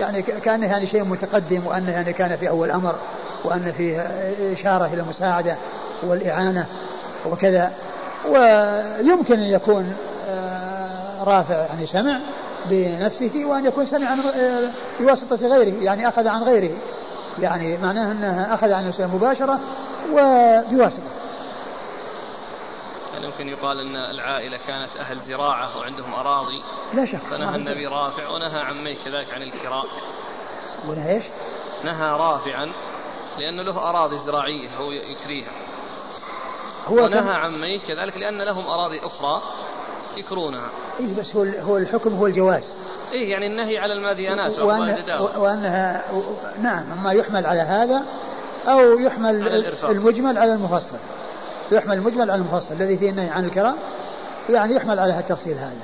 يعني كأنه يعني شيء متقدم وأنه يعني كان في أول أمر وأن فيه إشارة إلى المساعدة والإعانة وكذا. ويمكن أن يكون آه، رافع يعني سمع بنفسه وأن يكون سمع آه، بواسطة غيره يعني أخذ عن غيره. يعني معناه أنه أخذ عن نفسه مباشرة وبواسطة. يعني يمكن يقال أن العائلة كانت أهل زراعة وعندهم أراضي. لا شك. فنهى النبي رافع ونهى عميه كذلك عن الكراء. ونهى إيش؟ نهى رافعا لأن له أراضي زراعية هو يكريها. هو ونهى عميه كذلك لأن لهم أراضي أخرى يكرونها. إيه بس هو هو الحكم هو الجواز. إيه يعني النهي على الماديانات وأنها, وأنها نعم أما يحمل على هذا أو يحمل على المجمل على المفصل. يحمل المجمل على المفصل الذي فيه النهي عن الكرام يعني يحمل على التفصيل هذا.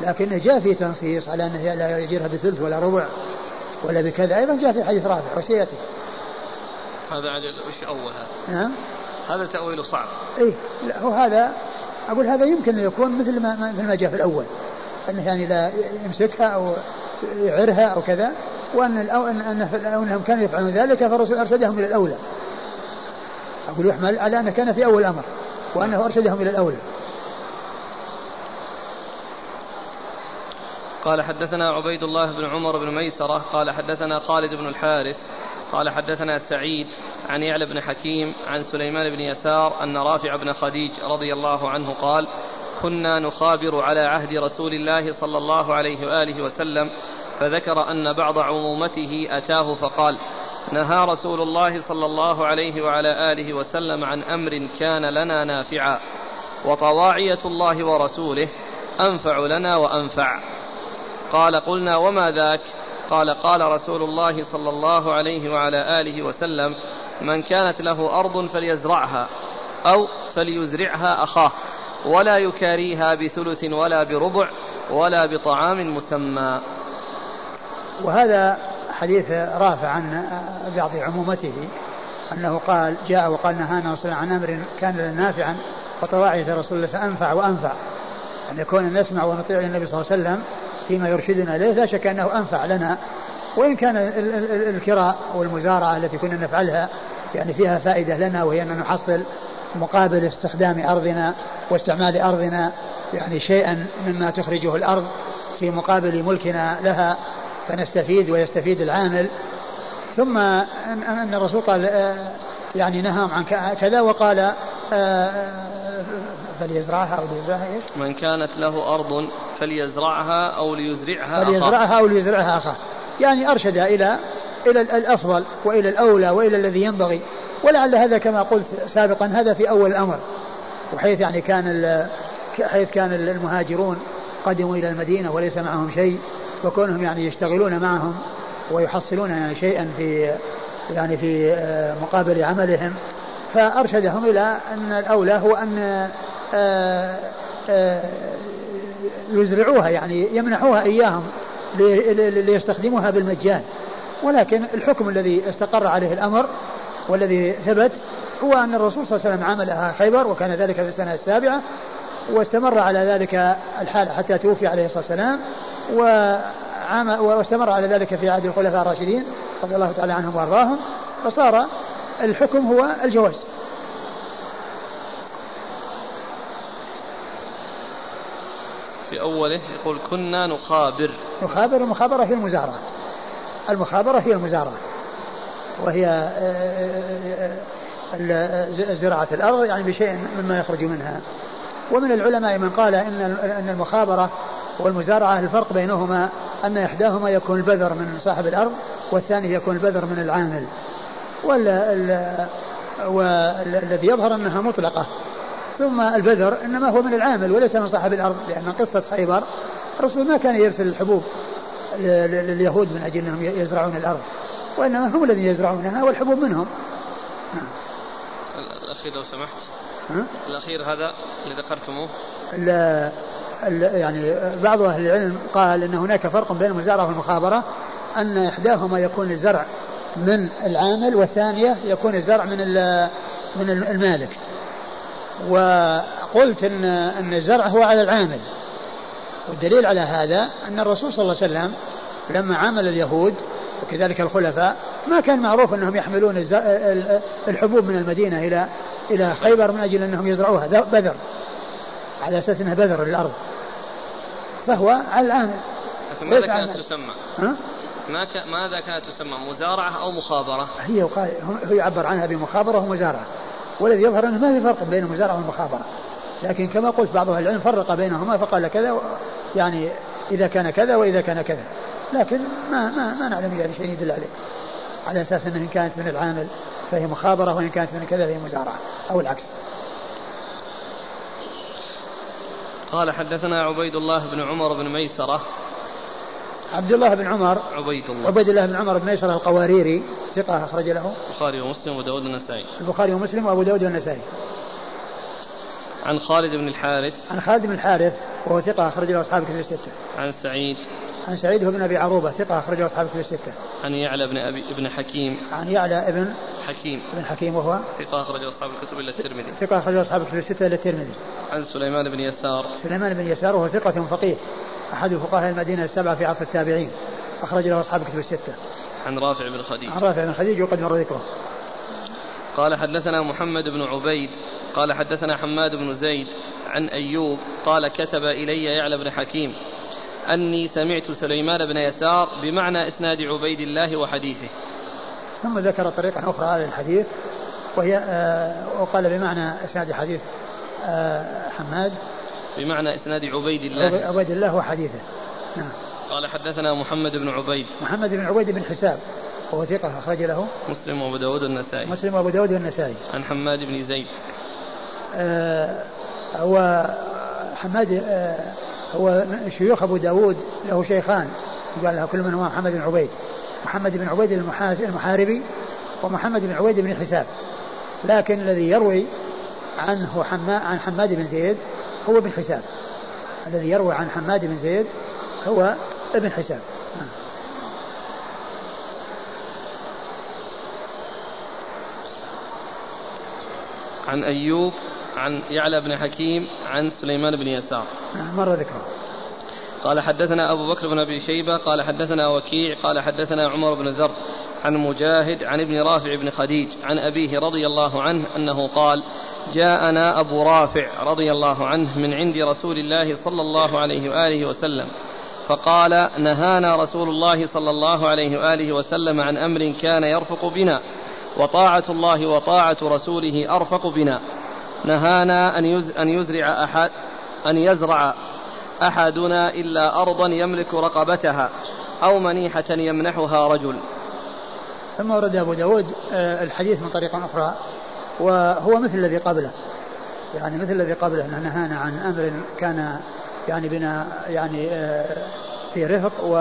لكن جاء في تنصيص على أنه لا يجيرها بثلث ولا ربع ولا بكذا. أيضا جاء في حديث رافع وسيأتي. هذا وش أول هذا؟ نعم. هذا تأويله صعب. إيه لا هو هذا أقول هذا يمكن أن يكون مثل ما مثل ما جاء في الأول. أنه يعني لا يمسكها أو يعرها أو كذا وأن أنهم كانوا يفعلون ذلك فالرسول أرشدهم إلى الأولى. أقول يحمل على أنه كان في أول الأمر وأنه أرشدهم إلى الأولى. قال حدثنا عبيد الله بن عمر بن ميسرة قال حدثنا خالد بن الحارث قال حدثنا سعيد عن يعلى بن حكيم عن سليمان بن يسار أن رافع بن خديج رضي الله عنه قال كنا نخابر على عهد رسول الله صلى الله عليه وآله وسلم فذكر أن بعض عمومته أتاه فقال نهى رسول الله صلى الله عليه وعلى آله وسلم عن أمر كان لنا نافعا وطواعية الله ورسوله أنفع لنا وأنفع. قال قلنا وما ذاك؟ قال قال رسول الله صلى الله عليه وعلى آله وسلم من كانت له أرض فليزرعها أو فليزرعها أخاه ولا يكاريها بثلث ولا بربع ولا بطعام مسمى. وهذا حديث رافع عن بعض عمومته أنه قال جاء وقال نهانا رسول عن أمر كان لنا نافعا وطواعية رسول الله أنفع وأنفع. أن يكون نسمع ونطيع النبي صلى الله عليه وسلم فيما يرشدنا إليه لا شك أنه أنفع لنا. وإن كان الكراء والمزارعة التي كنا نفعلها يعني فيها فائدة لنا وهي أن نحصل مقابل استخدام أرضنا واستعمال أرضنا يعني شيئا مما تخرجه الأرض في مقابل ملكنا لها. فنستفيد ويستفيد العامل. ثم أن الرسول قال آه، يعني نهاهم عن كذا وقال آه، آه، فليزرعها أو ليزرعها إيش؟ من كانت له أرض فليزرعها أو ليزرعها فليزرعها أو ليزرعها أخاه. يعني أرشد إلى إلى الأفضل وإلى الأولى وإلى الذي ينبغي. ولعل هذا كما قلت سابقا هذا في أول الأمر. وحيث يعني كان حيث كان المهاجرون قدموا إلى المدينة وليس معهم شيء. وكونهم يعني يشتغلون معهم ويحصلون يعني شيئا في يعني في آه، مقابل عملهم فأرشدهم إلى أن الأولى هو أن آه، آه، يزرعوها يعني يمنحوها إياهم ليستخدموها بالمجان. ولكن الحكم الذي استقر عليه الأمر والذي ثبت هو أن الرسول صلى الله عليه وسلم عملها خيبر وكان ذلك في السنة السابعة واستمر على ذلك الحال حتى توفي عليه الصلاة والسلام واستمر على ذلك في عهد الخلفاء الراشدين رضي الله تعالى عنهم وأرضاهم فصار الحكم هو الجواز. في أوله يقول كنا نخابر. نخابر المخابرة هي المزارعة. المخابرة هي المزارعة. وهي زراعة الأرض يعني بشيء مما يخرج منها. ومن العلماء من قال إن أن المخابرة والمزارعة الفرق بينهما أن إحداهما يكون البذر من صاحب الأرض والثاني يكون البذر من العامل. والذي يظهر أنها مطلقة. ثم البذر إنما هو من العامل وليس من صاحب الأرض لأن قصة خيبر الرسول ما كان يرسل الحبوب لليهود من أجل أنهم يزرعون الأرض وإنما هم الذين يزرعونها والحبوب منهم. نعم. الأخير لو سمحت. ها؟ الأخير هذا اللي ذكرتموه؟ يعني بعض أهل العلم قال أن هناك فرق بين المزارعة والمخابرة أن إحداهما يكون الزرع من العامل والثانية يكون الزرع من من المالك. وقلت إن إن الزرع هو على العامل. والدليل على هذا أن الرسول صلى الله عليه وسلم لما عامل اليهود وكذلك الخلفاء ما كان معروف أنهم يحملون الحبوب من المدينة إلى إلى خيبر من أجل أنهم يزرعوها. بذر. على أساس إنها بذر للأرض. فهو على العامل ماذا كانت تسمى؟ ها؟ ما ك... ماذا كانت تسمى؟ مزارعة أو مخابرة؟ هي وقال هو يعبر عنها بمخابرة ومزارعة. والذي يظهر أنه ما في فرق بين المزارعة والمخابرة. لكن كما قلت بعض أهل العلم فرق بينهما فقال كذا يعني إذا كان كذا وإذا كان كذا. لكن ما ما ما نعلم يعني شيء يدل عليه. على أساس أنه إن كانت من العامل فهي مخابرة وإن كانت من كذا فهي مزارعة أو العكس. قال حدثنا عبيد الله بن عمر بن ميسرة. عبد الله بن عمر عبيد الله. عبيد الله بن عمر بن ميسرة القواريري ثقة أخرج له. البخاري ومسلم وداود النسائي. البخاري ومسلم وأبو داود والنسائي عن خالد بن الحارث. عن خالد بن الحارث وهو ثقة أخرج له أصحاب كتب الستة. عن سعيد. عن سعيد بن أبي عروبة ثقة أخرج له أصحاب كتب الستة. عن يعلى بن أبي ابن حكيم. عن يعلى ابن حكيم. ابن حكيم وهو؟ ثقة أخرج أصحاب الكتب إلا الترمذي. ثقة أخرج أصحاب الكتب الستة إلا الترمذي. عن سليمان بن يسار. سليمان بن يسار وهو ثقة فقيه. أحد فقهاء المدينة السبعة في عصر التابعين. أخرج له أصحاب الكتب الستة. عن رافع بن خديج. عن رافع بن خديج وقد مر ذكره. قال حدثنا محمد بن عبيد. قال حدثنا حماد بن زيد. عن أيوب. قال كتب إلي يعلى بن حكيم. أني سمعت سليمان بن يسار بمعنى إسناد عبيد الله وحديثه. ثم ذكر طريقة أخرى على الحديث وهي آه وقال بمعنى إسناد حديث آه حماد. بمعنى إسناد عبيد الله. عبيد الله وحديثه. نعم. قال حدثنا محمد بن عبيد. محمد بن عبيد بن حساب وهو ثقة أخرج له. مسلم وأبو داود والنسائي. مسلم وأبو داود والنسائي. عن حماد بن زيد. آه هو حماد آه هو شيوخ أبو داود له شيخان قال له كل من هو محمد بن عبيد. محمد بن عبيد المحاربي ومحمد بن عبيد بن حساب. لكن الذي يروي عنه حما عن حماد بن زيد هو ابن حساب. الذي يروي عن حماد بن زيد هو ابن حساب. عن أيوب عن يعلى بن حكيم عن سليمان بن يسار. نعم مر ذكره قال حدثنا أبو بكر بن أبي شيبة قال حدثنا وكيع قال حدثنا عمر بن ذر عن مجاهد عن ابن رافع بن خديج عن أبيه رضي الله عنه أنه قال جاءنا أبو رافع رضي الله عنه من عند رسول الله صلى الله عليه وآله وسلم فقال نهانا رسول الله صلى الله عليه وآله وسلم عن أمر كان يرفق بنا وطاعة الله وطاعة رسوله أرفق بنا. نهانا أن أن يزرع أحد أن يزرع أحدنا إلا أرضا يملك رقبتها أو منيحة يمنحها رجل. ثم ورد أبو داود آه، الحديث من طريقة أخرى وهو مثل الذي قبله. يعني مثل الذي قبله نهانا عن أمر كان يعني بنا يعني آه، في رفق و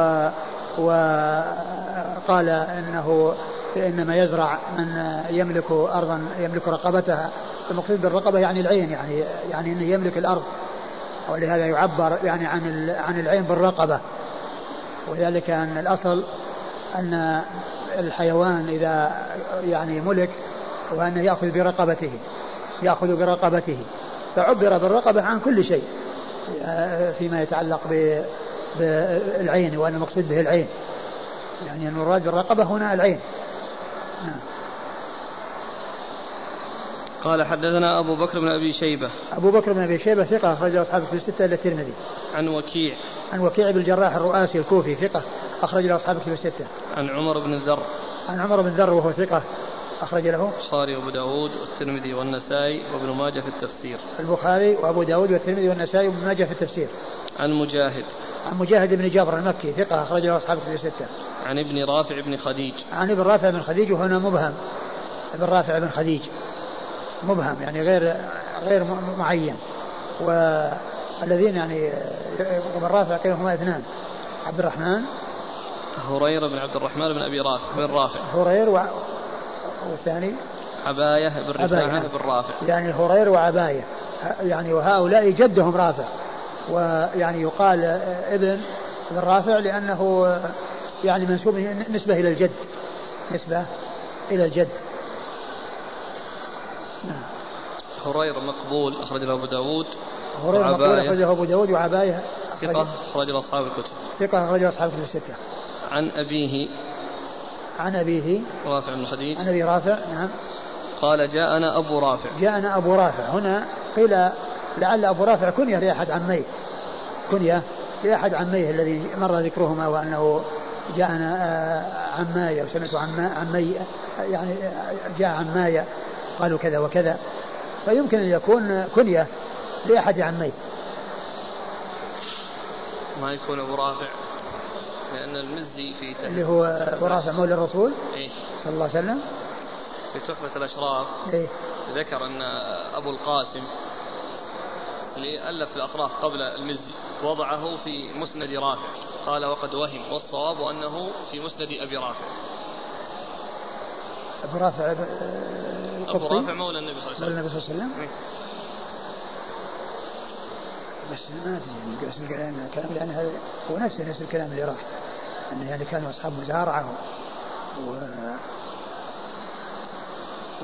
وقال إنه إنما يزرع من يملك أرضا يملك رقبتها. المقصود بالرقبة يعني العين يعني يعني إنه يملك الأرض. ولهذا يعبر يعني عن عن العين بالرقبة. وذلك أن الأصل أن الحيوان إذا يعني ملك وأنه يأخذ برقبته يأخذ برقبته. فعبر بالرقبة عن كل شيء فيما يتعلق بالعين وأن المقصود به العين. يعني المراد بالرقبة هنا العين. نعم. قال حدثنا أبو بكر بن أبي شيبة. أبو بكر بن أبي شيبة ثقة أخرج أصحابه في الستة إلى الترمذي. عن وكيع. عن وكيع بن الجراح الرؤاسي الكوفي ثقة أخرج له أصحاب كتب الستة. عن عمر بن الذر عن عمر بن ذر وهو ثقة أخرج له. البخاري وأبو داود والترمذي والنسائي وابن ماجه في التفسير. البخاري وأبو داود والترمذي والنسائي وابن ماجه في التفسير. عن مجاهد. عن مجاهد بن جابر المكي ثقة أخرج له أصحاب كتب الستة. عن ابن رافع بن خديج. عن ابن رافع بن خديج وهنا مبهم. ابن رافع بن خديج. مبهم يعني غير غير معين. والذين يعني ابن رافع قيل هما اثنان. عبد الرحمن. هريرة بن عبد الرحمن بن أبي رافع بن رافع. هرير و... والثاني؟ عباية بن رفاعة. بن رافع. يعني هرير وعباية. يعني وهؤلاء جدهم رافع. ويعني يقال ابن ابن رافع لأنه يعني منسوب نسبة إلى الجد. نسبة إلى الجد. نعم. هريرة مقبول أخرج له أبو داود. هريرة مقبول أخرج له أبو داود وعباية. ثقة أخرج له أصحاب الكتب. ثقة أخرج له أصحاب الكتب الستة. عن أبيه. عن أبيه. رافع بن خديج عن أبي رافع نعم. قال جاءنا أبو رافع. جاءنا أبو رافع. هنا قيل لعل أبو رافع كنية لأحد عميه. كنية لأحد عميه الذي مر ذكرهما وأنه جاءنا آه، عماي وسمعت عمي يعني جاء عماي قالوا كذا وكذا. فيمكن أن يكون كنية لأحد عميه. ما يكون أبو رافع؟ لأن المزي في تحفة اللي هو أبو رافع مولى الرسول إيه؟ صلى الله عليه وسلم. في تحفة الأشراف. إيه؟ ذكر أن أبو القاسم اللي ألف الأطراف قبل المزي وضعه في مسند رافع. قال وقد وهم والصواب أنه في مسند أبي رافع. أبو رافع أبو رافع مولى النبي صلى الله عليه وسلم مولى النبي صلى الله عليه وسلم. إيه. بس ما أدري يعني بس الكلام الكلام يعني هذا هو نفسه نفس الكلام اللي راح. انه يعني كانوا أصحاب مزارعة و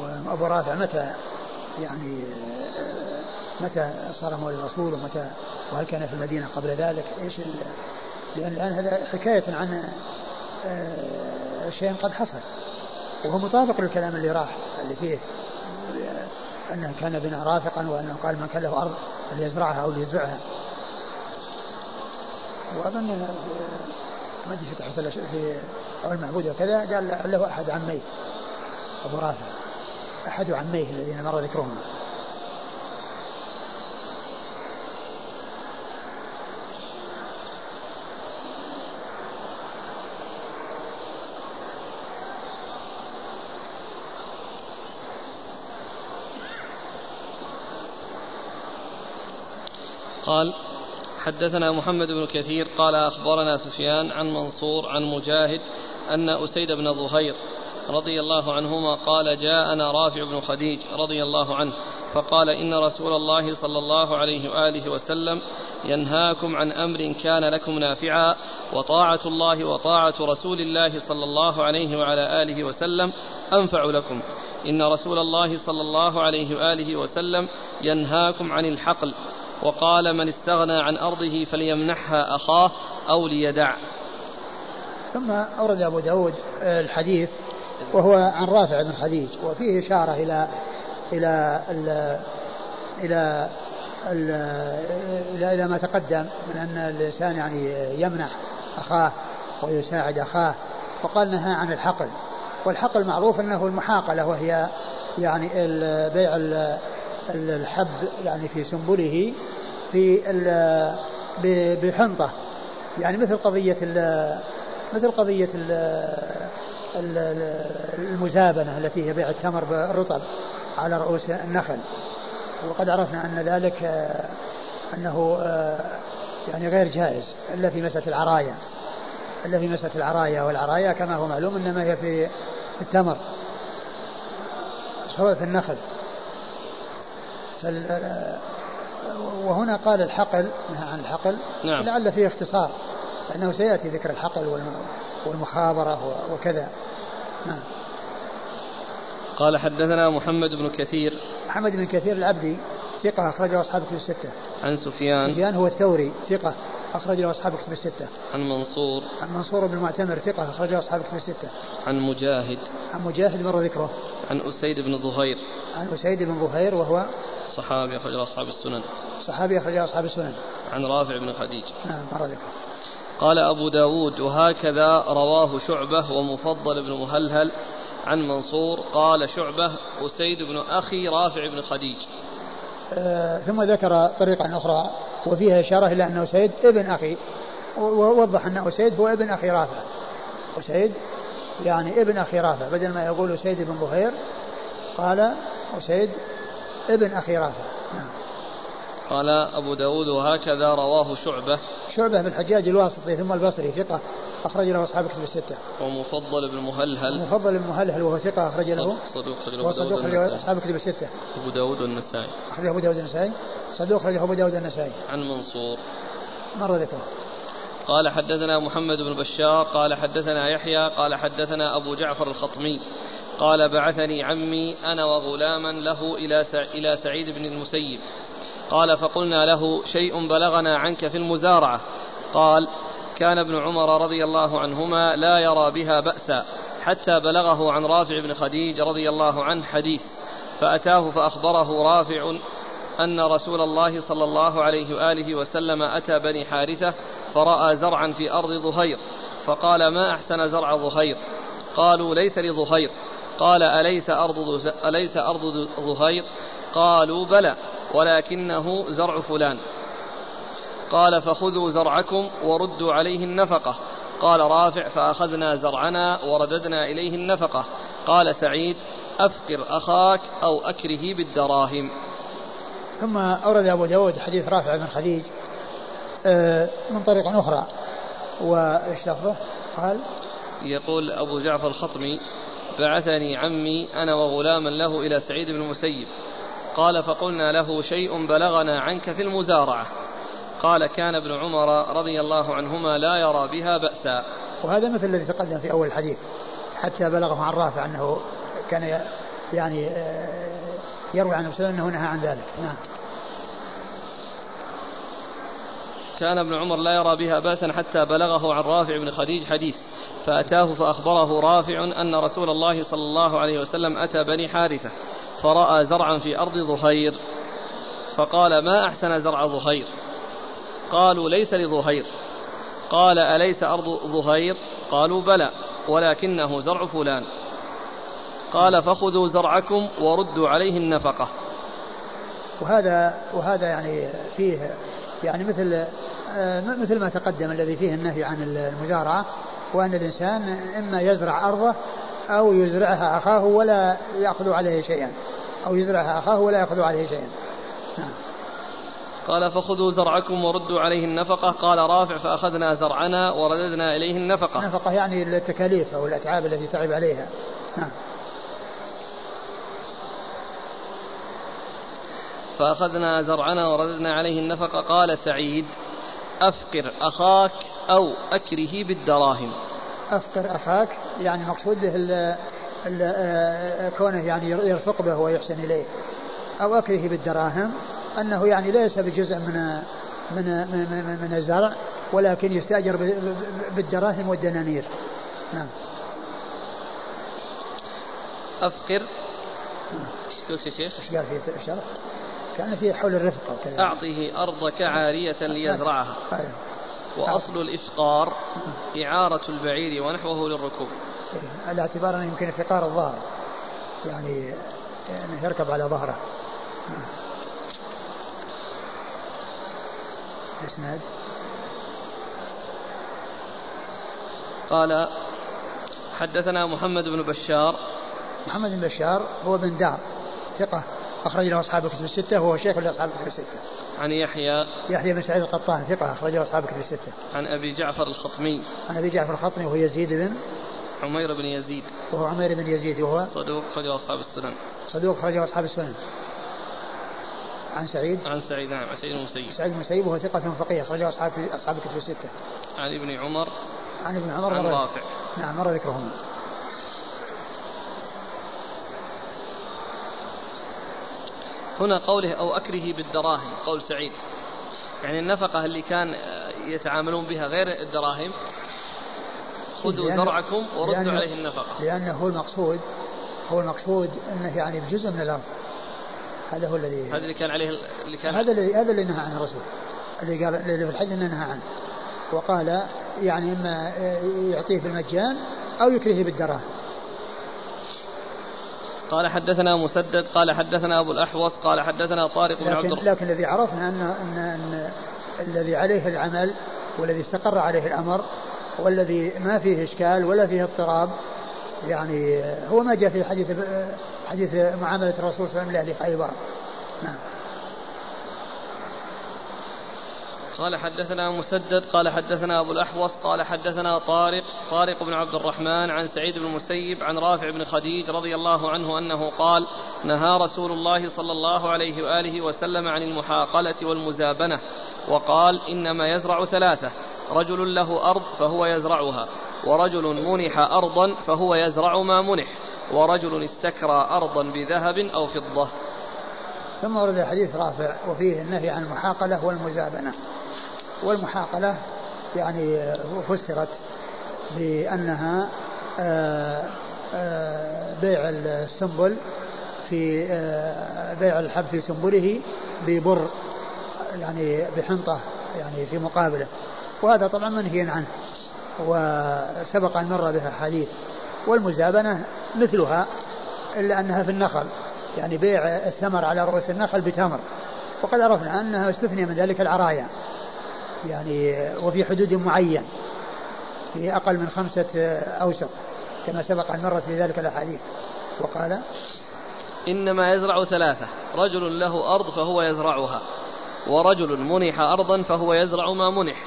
وأبو رافع متى يعني متى صار مولى الرسول ومتى وهل كان في المدينة قبل ذلك؟ إيش لأن الآن هذا حكاية عن آه، شيء قد حصل. وهو مطابق للكلام اللي راح اللي فيه أنه كان بنا رافقا وأنه قال من كان له أرض فليزرعها أو ليزرعها. وأظن ما أدري في في أو المعبود وكذا قال له أحد عميه أبو رافع. أحد عميه الذين مر ذكرهم. قال حدثنا محمد بن كثير قال أخبرنا سفيان عن منصور عن مجاهد أن أسيد بن ظهير رضي الله عنهما قال جاءنا رافع بن خديج رضي الله عنه فقال إن رسول الله صلى الله عليه وآله وسلم ينهاكم عن أمر كان لكم نافعا وطاعة الله وطاعة رسول الله صلى الله عليه وعلى آله وسلم أنفع لكم. إن رسول الله صلى الله عليه وآله وسلم ينهاكم عن الحقل وقال من استغنى عن أرضه فليمنحها أخاه أو ليدع. ثم أورد أبو داود الحديث وهو عن رافع بن خديج وفيه إشارة إلى إلى إلى إلى إلى, إلى ما تقدم من أن الإنسان يعني يمنح أخاه ويساعد أخاه وقال نهى عن الحقل. والحقل معروف أنه المحاقلة وهي يعني بيع الحب يعني في سنبله في بحنطة يعني مثل قضية مثل قضية المزابنة التي هي بيع التمر بالرطب على رؤوس النخل. وقد عرفنا أن ذلك أنه يعني غير جائز. إلا في مسألة العرايا. إلا في مسألة العرايا والعرايا كما هو معلوم إنما هي في التمر. سواء النخل. وهنا قال الحقل نهى عن الحقل. نعم. لعل فيه اختصار لأنه سيأتي ذكر الحقل والمخابرة وكذا. نعم. قال حدثنا محمد بن كثير. محمد بن كثير العبدي ثقة أخرجه أصحاب كتب الستة. عن سفيان. سفيان هو الثوري ثقة أخرجه أصحاب كتب الستة. عن منصور. عن منصور بن المعتمر ثقة أخرجه أصحاب كتب الستة. عن مجاهد. عن مجاهد مر ذكره. عن أسيد بن ظهير. عن أسيد بن ظهير وهو صحابي أخرج أصحاب السنن. صحابي أخرج أصحاب السنن. عن رافع بن خديج نعم مر ذكر. قال أبو داود وهكذا رواه شعبة ومفضل بن مهلهل عن منصور. قال شعبة أسيد بن أخي رافع بن خديج آه ثم ذكر طريقة أخرى وفيها إشارة إلى أن أسيد ابن أخي ووضح أن أسيد هو ابن أخي رافع. أسيد يعني ابن أخي رافع بدل ما يقول أسيد بن ظهير قال أسيد ابن أخي رافع نعم قال أبو داود وهكذا رواه شعبة شعبة بن الحجاج الواسطي ثم البصري ثقة أخرج له أصحاب كتب الستة. ومفضل بن مهلهل. مفضل بن مهلهل وهو ثقة أخرج له. صدوق أخرج له صدوق أخرج له أصحاب كتب الستة. أبو داود والنسائي. أخرج أبو داود النسائي. صدوق أخرج أبو داود النسائي. عن منصور. مر ذكره. قال حدثنا محمد بن بشار قال حدثنا يحيى قال حدثنا أبو جعفر الخطمي قال بعثني عمي أنا وغلاما له إلى إلى سعيد بن المسيب. قال فقلنا له شيء بلغنا عنك في المزارعة. قال كان ابن عمر رضي الله عنهما لا يرى بها بأسا حتى بلغه عن رافع بن خديج رضي الله عنه حديث. فأتاه فأخبره رافع أن رسول الله صلى الله عليه وآله وسلم أتى بني حارثة فرأى زرعا في أرض ظهير. فقال ما أحسن زرع ظهير؟ قالوا ليس لظهير. قال أليس أرض أليس أرض ظهير قالوا بلى ولكنه زرع فلان. قال فخذوا زرعكم وردوا عليه النفقة. قال رافع فأخذنا زرعنا ورددنا إليه النفقة. قال سعيد أفقر أخاك أو أكره بالدراهم. ثم أورد أبو داود حديث رافع بن خديج آه، من طريق أخرى. وإيش لفظه؟ قال يقول أبو جعفر الخطمي بعثني عمي أنا وغلاما له إلى سعيد بن المسيب. قال فقلنا له شيء بلغنا عنك في المزارعة. قال كان ابن عمر رضي الله عنهما لا يرى بها بأسا. وهذا مثل الذي تقدم في أول الحديث حتى بلغه عن رافع أنه كان يعني آه، يروي عن نفسه أنه نهى عن ذلك. نعم. كان ابن عمر لا يرى بها بأسا حتى بلغه عن رافع بن خديج حديث فأتاه فأخبره رافع أن رسول الله صلى الله عليه وسلم أتى بني حارثة فرأى زرعا في أرض ظهير فقال ما أحسن زرع ظهير؟ قالوا ليس لظهير. قال أليس أرض ظهير؟ قالوا بلى ولكنه زرع فلان. قال فخذوا زرعكم وردوا عليه النفقة. وهذا وهذا يعني فيه يعني مثل مثل ما تقدم الذي فيه النهي عن المزارعة وأن الإنسان إما يزرع أرضه أو يزرعها أخاه ولا يأخذ عليه شيئا أو يزرعها أخاه ولا يأخذ عليه شيئا. نعم. قال فخذوا زرعكم وردوا عليه النفقة. قال رافع فأخذنا زرعنا ورددنا إليه النفقة. النفقة يعني التكاليف أو الأتعاب التي تعب عليها. نعم. فأخذنا زرعنا ورددنا عليه النفقة. قال سعيد أفقر أخاك أو أكره بالدراهم. أفقر أخاك يعني مقصود به آه، كونه يعني يرفق به ويحسن إليه. أو أكره بالدراهم أنه يعني ليس بجزء من من من, من, من الزرع ولكن يستأجر بالدراهم والدنانير. نعم. أفقر. إيش يا شيخ؟ إيش قال في الشرح؟ كان في حول الرفق وكذا أعطه أرضك عارية ليزرعها. أيوه. وأصل الإفقار إعارة البعير ونحوه للركوب. إيه، على اعتبار أنه يمكن إفقار الظهر يعني أنه يركب على ظهره. الإسناد قال حدثنا محمد بن بشار. محمد بن بشار هو بن دار ثقة. أخرج له أصحاب الكتب الستة وهو شيخ لأصحاب الكتب الستة. عن يحيى يحيى بن سعيد القطان ثقة أخرج له أصحاب الكتب الستة. عن أبي جعفر الخطمي. عن أبي جعفر الخطمي وهو يزيد بن عمير بن يزيد. وهو عمير بن يزيد وهو صدوق أخرجه أصحاب السنن. صدوق أخرجه أصحاب السنن. عن سعيد عن سعيد نعم عن سعيد المسيب سعيد المسيب وهو ثقة فقيه أخرجه أصحاب أصحاب الكتب الستة. عن ابن عمر عن ابن عمر عن رافع نعم مر ذكرهم. هنا قوله أو أكره بالدراهم قول سعيد. يعني النفقة اللي كان يتعاملون بها غير الدراهم خذوا زرعكم وردوا عليه النفقة. لأنه هو المقصود هو المقصود أنه يعني بجزء من الأرض. هذا هو الذي هذا اللي كان عليه اللي كان هذا الذي هذا اللي نهى عنه الرسول. اللي قال اللي في الحج أنه نهى عنه. وقال يعني إما يعطيه بالمجان أو يكرهه بالدراهم. قال حدثنا مسدد قال حدثنا أبو الأحوص قال حدثنا طارق بن عبد لكن, لكن الذي عرفنا ان ان, أن الذي عليه العمل والذي استقر عليه الأمر والذي ما فيه إشكال ولا فيه اضطراب يعني هو ما جاء في حديث حديث معاملة الرسول صلى الله عليه وسلم لأهل خيبر. نعم. قال حدثنا مسدد قال حدثنا أبو الأحوص قال حدثنا طارق طارق بن عبد الرحمن عن سعيد بن المسيب عن رافع بن خديج رضي الله عنه أنه قال نهى رسول الله صلى الله عليه وآله وسلم عن المحاقلة والمزابنة وقال إنما يزرع ثلاثة رجل له أرض فهو يزرعها ورجل منح أرضا فهو يزرع ما منح ورجل استكرى أرضا بذهب أو فضة. ثم ورد حديث رافع وفيه النهي عن المحاقلة والمزابنة. والمحاقلة يعني فسرت بأنها آه، آه، بيع السنبل في آه، بيع الحب في سنبله ببر يعني بحنطة يعني في مقابله. وهذا طبعا منهي عنه وسبق أن مر بها حديث. والمزابنة مثلها إلا أنها في النخل يعني بيع الثمر على رؤوس النخل بتمر. وقد عرفنا أنها استثني من ذلك العرايا. يعني وفي حدود معين في أقل من خمسة أوسق كما سبق أن مرت في ذلك الأحاديث. وقال إنما يزرع ثلاثة رجل له أرض فهو يزرعها ورجل منح أرضا فهو يزرع ما منح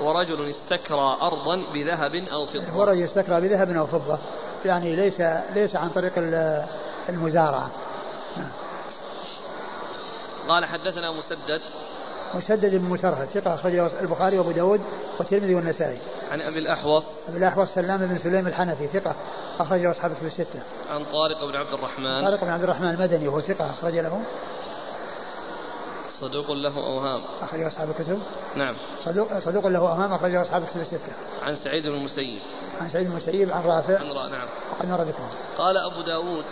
ورجل استكرى أرضا بذهب أو فضة. ورجل استكرى بذهب أو فضة يعني ليس ليس عن طريق المزارعة. قال حدثنا مسدد مسدد بن مسرهد ثقة أخرجه البخاري وأبو داود والترمذي والنسائي. عن أبي الأحوص. أبي الأحوص سلام بن سليم الحنفي ثقة أخرجه أصحاب الكتب الستة. عن طارق بن عبد الرحمن. طارق بن عبد الرحمن المدني وهو ثقة أخرج له. صدوق له أوهام. أخرج أصحاب الكتب نعم. صدوق صدوق له أوهام أخرجه أصحاب الكتب الستة. عن سعيد بن المسيب. عن سعيد بن المسيب عن رافع. عن را... نعم. وقد مر ذكره قال أبو داود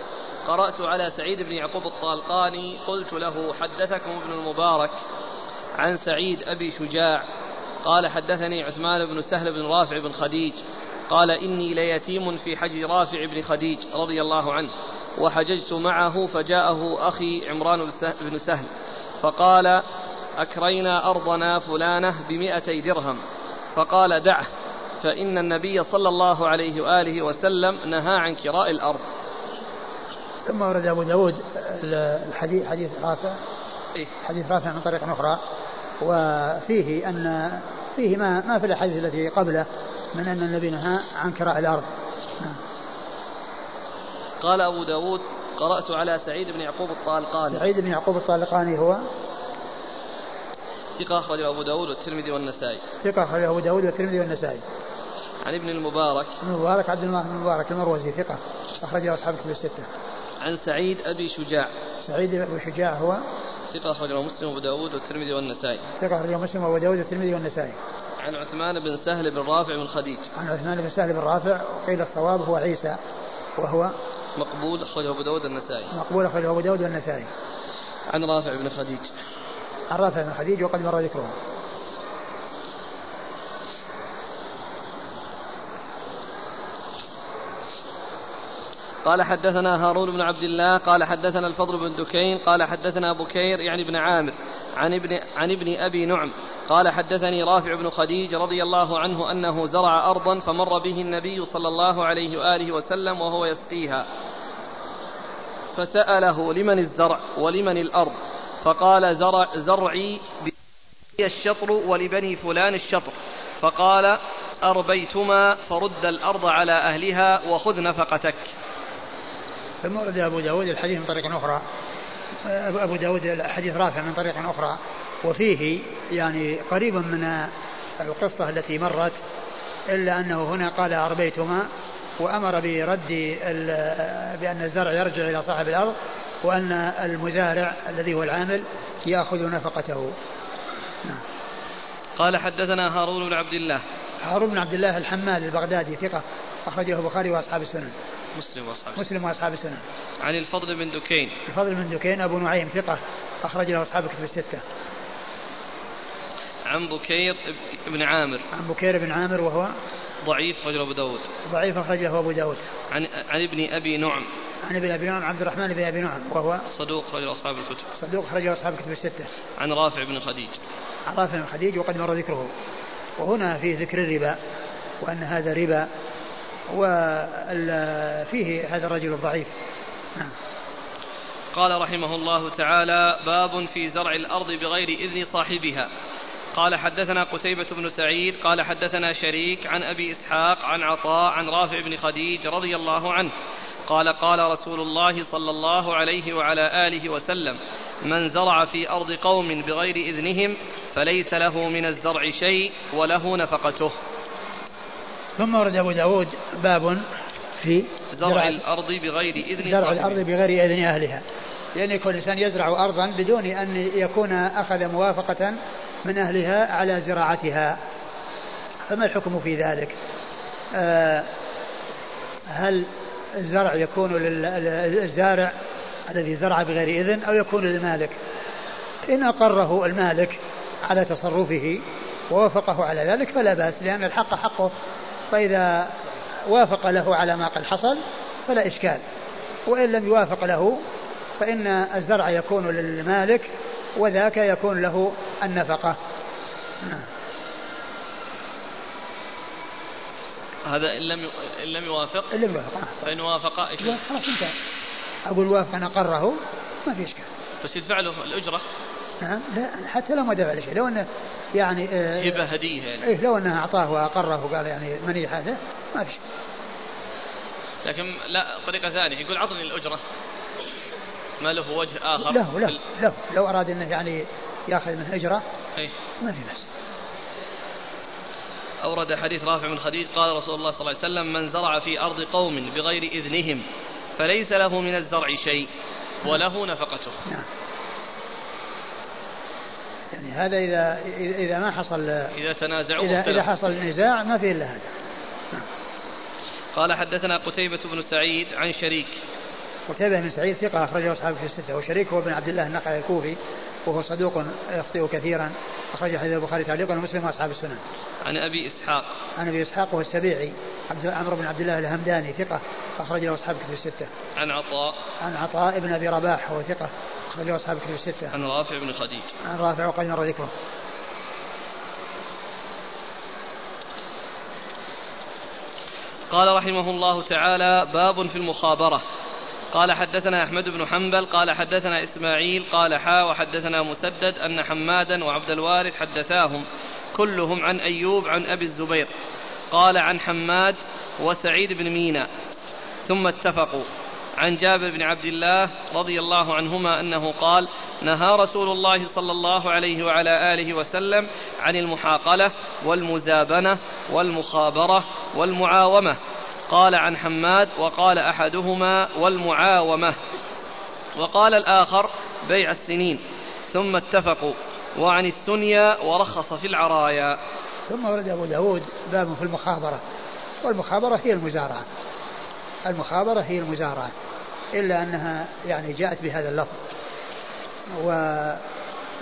قرأت على سعيد بن يعقوب الطالقاني قلت له حدثكم ابن المبارك. عن سعيد أبي شجاع قال حدثني عثمان بن سهل بن رافع بن خديج قال إني ليتيم في حج رافع بن خديج رضي الله عنه وحججت معه فجاءه أخي عمران بن سهل فقال أكرينا أرضنا فلانة بمئتي درهم فقال دعه فإن النبي صلى الله عليه وآله وسلم نهى عن كراء الأرض ثم ورد أبو داود الحديث حديث رافع إيه؟ حديث رافع من طريق أخرى وفيه أن فيه ما ما في الأحاديث التي قبله من أن النبي نهى عن كراء الأرض. نعم. قال أبو داود قرأت على سعيد بن يعقوب الطالقاني سعيد بن يعقوب الطالقاني هو؟ ثقة أخرجه أبو داود والترمذي والنسائي. ثقة أخرجه أبو داود والترمذي والنسائي. عن ابن المبارك. ابن المبارك عبد الله بن المبارك المروزي ثقة أخرجه أصحاب الكتب الستة. عن سعيد أبي شجاع. سعيد أبي شجاع هو؟ ثقة أخرجه مسلم وأبو داود والترمذي والنسائي. ثقة أخرجه مسلم وأبو داود والترمذي والنسائي. عن عثمان بن سهل بن رافع بن خديج. عن عثمان بن سهل بن رافع وقيل الصواب هو عيسى وهو مقبول أخرجه أبو داود النسائي مقبول أخرجه أبو داود والنسائي. عن رافع بن خديج. عن رافع بن خديج وقد مر ذكره. قال حدثنا هارون بن عبد الله قال حدثنا الفضل بن دكين قال حدثنا بكير يعني ابن عامر عن ابن عن ابن أبي نعم قال حدثني رافع بن خديج رضي الله عنه أنه زرع أرضا فمر به النبي صلى الله عليه وآله وسلم وهو يسقيها. فسأله لمن الزرع ولمن الأرض؟ فقال زرع زرعي الشطر ولبني فلان الشطر. فقال أربيتما فرد الأرض على أهلها وخذ نفقتك. ثم ورد أبو داود الحديث من طريق أخرى. أبو داود الحديث رافع من طريق أخرى. وفيه يعني قريب من القصة التي مرت إلا أنه هنا قال أربيتما وأمر برد بأن الزرع يرجع إلى صاحب الأرض وأن المزارع الذي هو العامل يأخذ نفقته. نعم. قال حدثنا هارون بن عبد الله. هارون بن عبد الله الحمال البغدادي ثقة أخرجه البخاري وأصحاب السنن. مسلم وأصحاب مسلم وأصحاب السنن عن الفضل بن دكين. الفضل بن دكين أبو نعيم ثقة أخرج له أصحاب كتب الستة. عن بكير بن عامر. عن بكير بن عامر وهو ضعيف رجل أبو داود. ضعيف أخرج له أبو داود. عن عن ابن أبي نعم. عن ابن أبي نعم عبد الرحمن بن أبي نعم وهو صدوق رجل أصحاب الكتب. صدوق أخرجه أصحاب كتب الستة. عن رافع بن خديج. عن رافع بن خديج وقد مر ذكره. وهنا في ذكر الربا وأن هذا ربا وفيه هذا الرجل الضعيف. نعم. قال رحمه الله تعالى باب في زرع الأرض بغير إذن صاحبها. قال حدثنا قتيبة بن سعيد قال حدثنا شريك عن أبي إسحاق عن عطاء عن رافع بن خديج رضي الله عنه. قال قال رسول الله صلى الله عليه وعلى آله وسلم من زرع في أرض قوم بغير إذنهم فليس له من الزرع شيء وله نفقته. ثم ورد أبو داود باب في زرع الأرض بغير إذن زرع. الأرض بغير إذن أهلها. لأن يكون الإنسان يزرع أرضا بدون أن يكون أخذ موافقة من أهلها على زراعتها. فما الحكم في ذلك؟ آه هل الزرع يكون للزارع الذي زرع بغير إذن أو يكون للمالك؟ إن أقره المالك على تصرفه ووافقه على ذلك فلا بأس لأن الحق حقه. فإذا وافق له على ما قد حصل فلا إشكال. وإن لم يوافق له فإن الزرع يكون للمالك وذاك يكون له النفقة. نعم. هذا إن لم إن لم يوافق؟ إن لم يوافق آه. فإن وافق خلاص انتهى. أقول وافق أن أقره ما في إشكال. بس يدفع له الأجرة. نعم لا حتى لو ما دفع له شيء لو إنه يعني آه هبة هدية يعني. إيه لو إنه أعطاه وأقره وقال يعني مني هذا ما في شيء. لكن لا طريقة ثانية يقول عطني الأجرة. ما له وجه آخر له له له. لو أراد إنه يعني يأخذ منه أجرة إيه. ما في بس أورد حديث رافع بن خديج قال رسول الله صلى الله عليه وسلم من زرع في أرض قوم بغير إذنهم فليس له من الزرع شيء وله نفقته. نعم. يعني هذا إذا إذا ما حصل إذا تنازعوا اذا إذا واختلفوا حصل نزاع ما في إلا هذا. قال حدثنا قتيبة بن سعيد عن شريك. قتيبة بن سعيد ثقة أخرجه أصحابه في الستة وشريك هو بن عبد الله النخعي الكوفي. وهو صدوق يخطئ كثيرا. أخرج حديث البخاري تعليقا ومسلم وأصحاب السنن عن أبي إسحاق. عن أبي إسحاق هو السبيعي. عبد عمرو بن عبد الله الهمداني ثقة. أخرج له أصحاب كتب الستة. عن عطاء. عن عطاء بن أبي رباح وهو ثقة. أخرج له أصحاب كتب الستة. عن رافع بن خديج. عن رافع وقد مر ذكره. قال رحمه الله تعالى باب في المخابرة. قال حدثنا أحمد بن حنبل قال حدثنا إسماعيل قال حا وحدثنا مسدد أن حمادا وعبد الوارث حدثاهم كلهم عن أيوب عن أبي الزبير. قال عن حماد وسعيد بن مينا. ثم اتفقوا. عن جابر بن عبد الله رضي الله عنهما أنه قال نهى رسول الله صلى الله عليه وعلى آله وسلم عن المحاقلة والمزابنة والمخابرة والمعاومة قال عن حماد وقال أحدهما والمعاومة. وقال الآخر بيع السنين. ثم اتفقوا. وعن السنيا ورخص في العرايا. ثم ورد أبو داود باب في المخابرة. والمخابرة هي المزارعة. المخابرة هي المزارعة. إلا أنها يعني جاءت بهذا اللفظ. و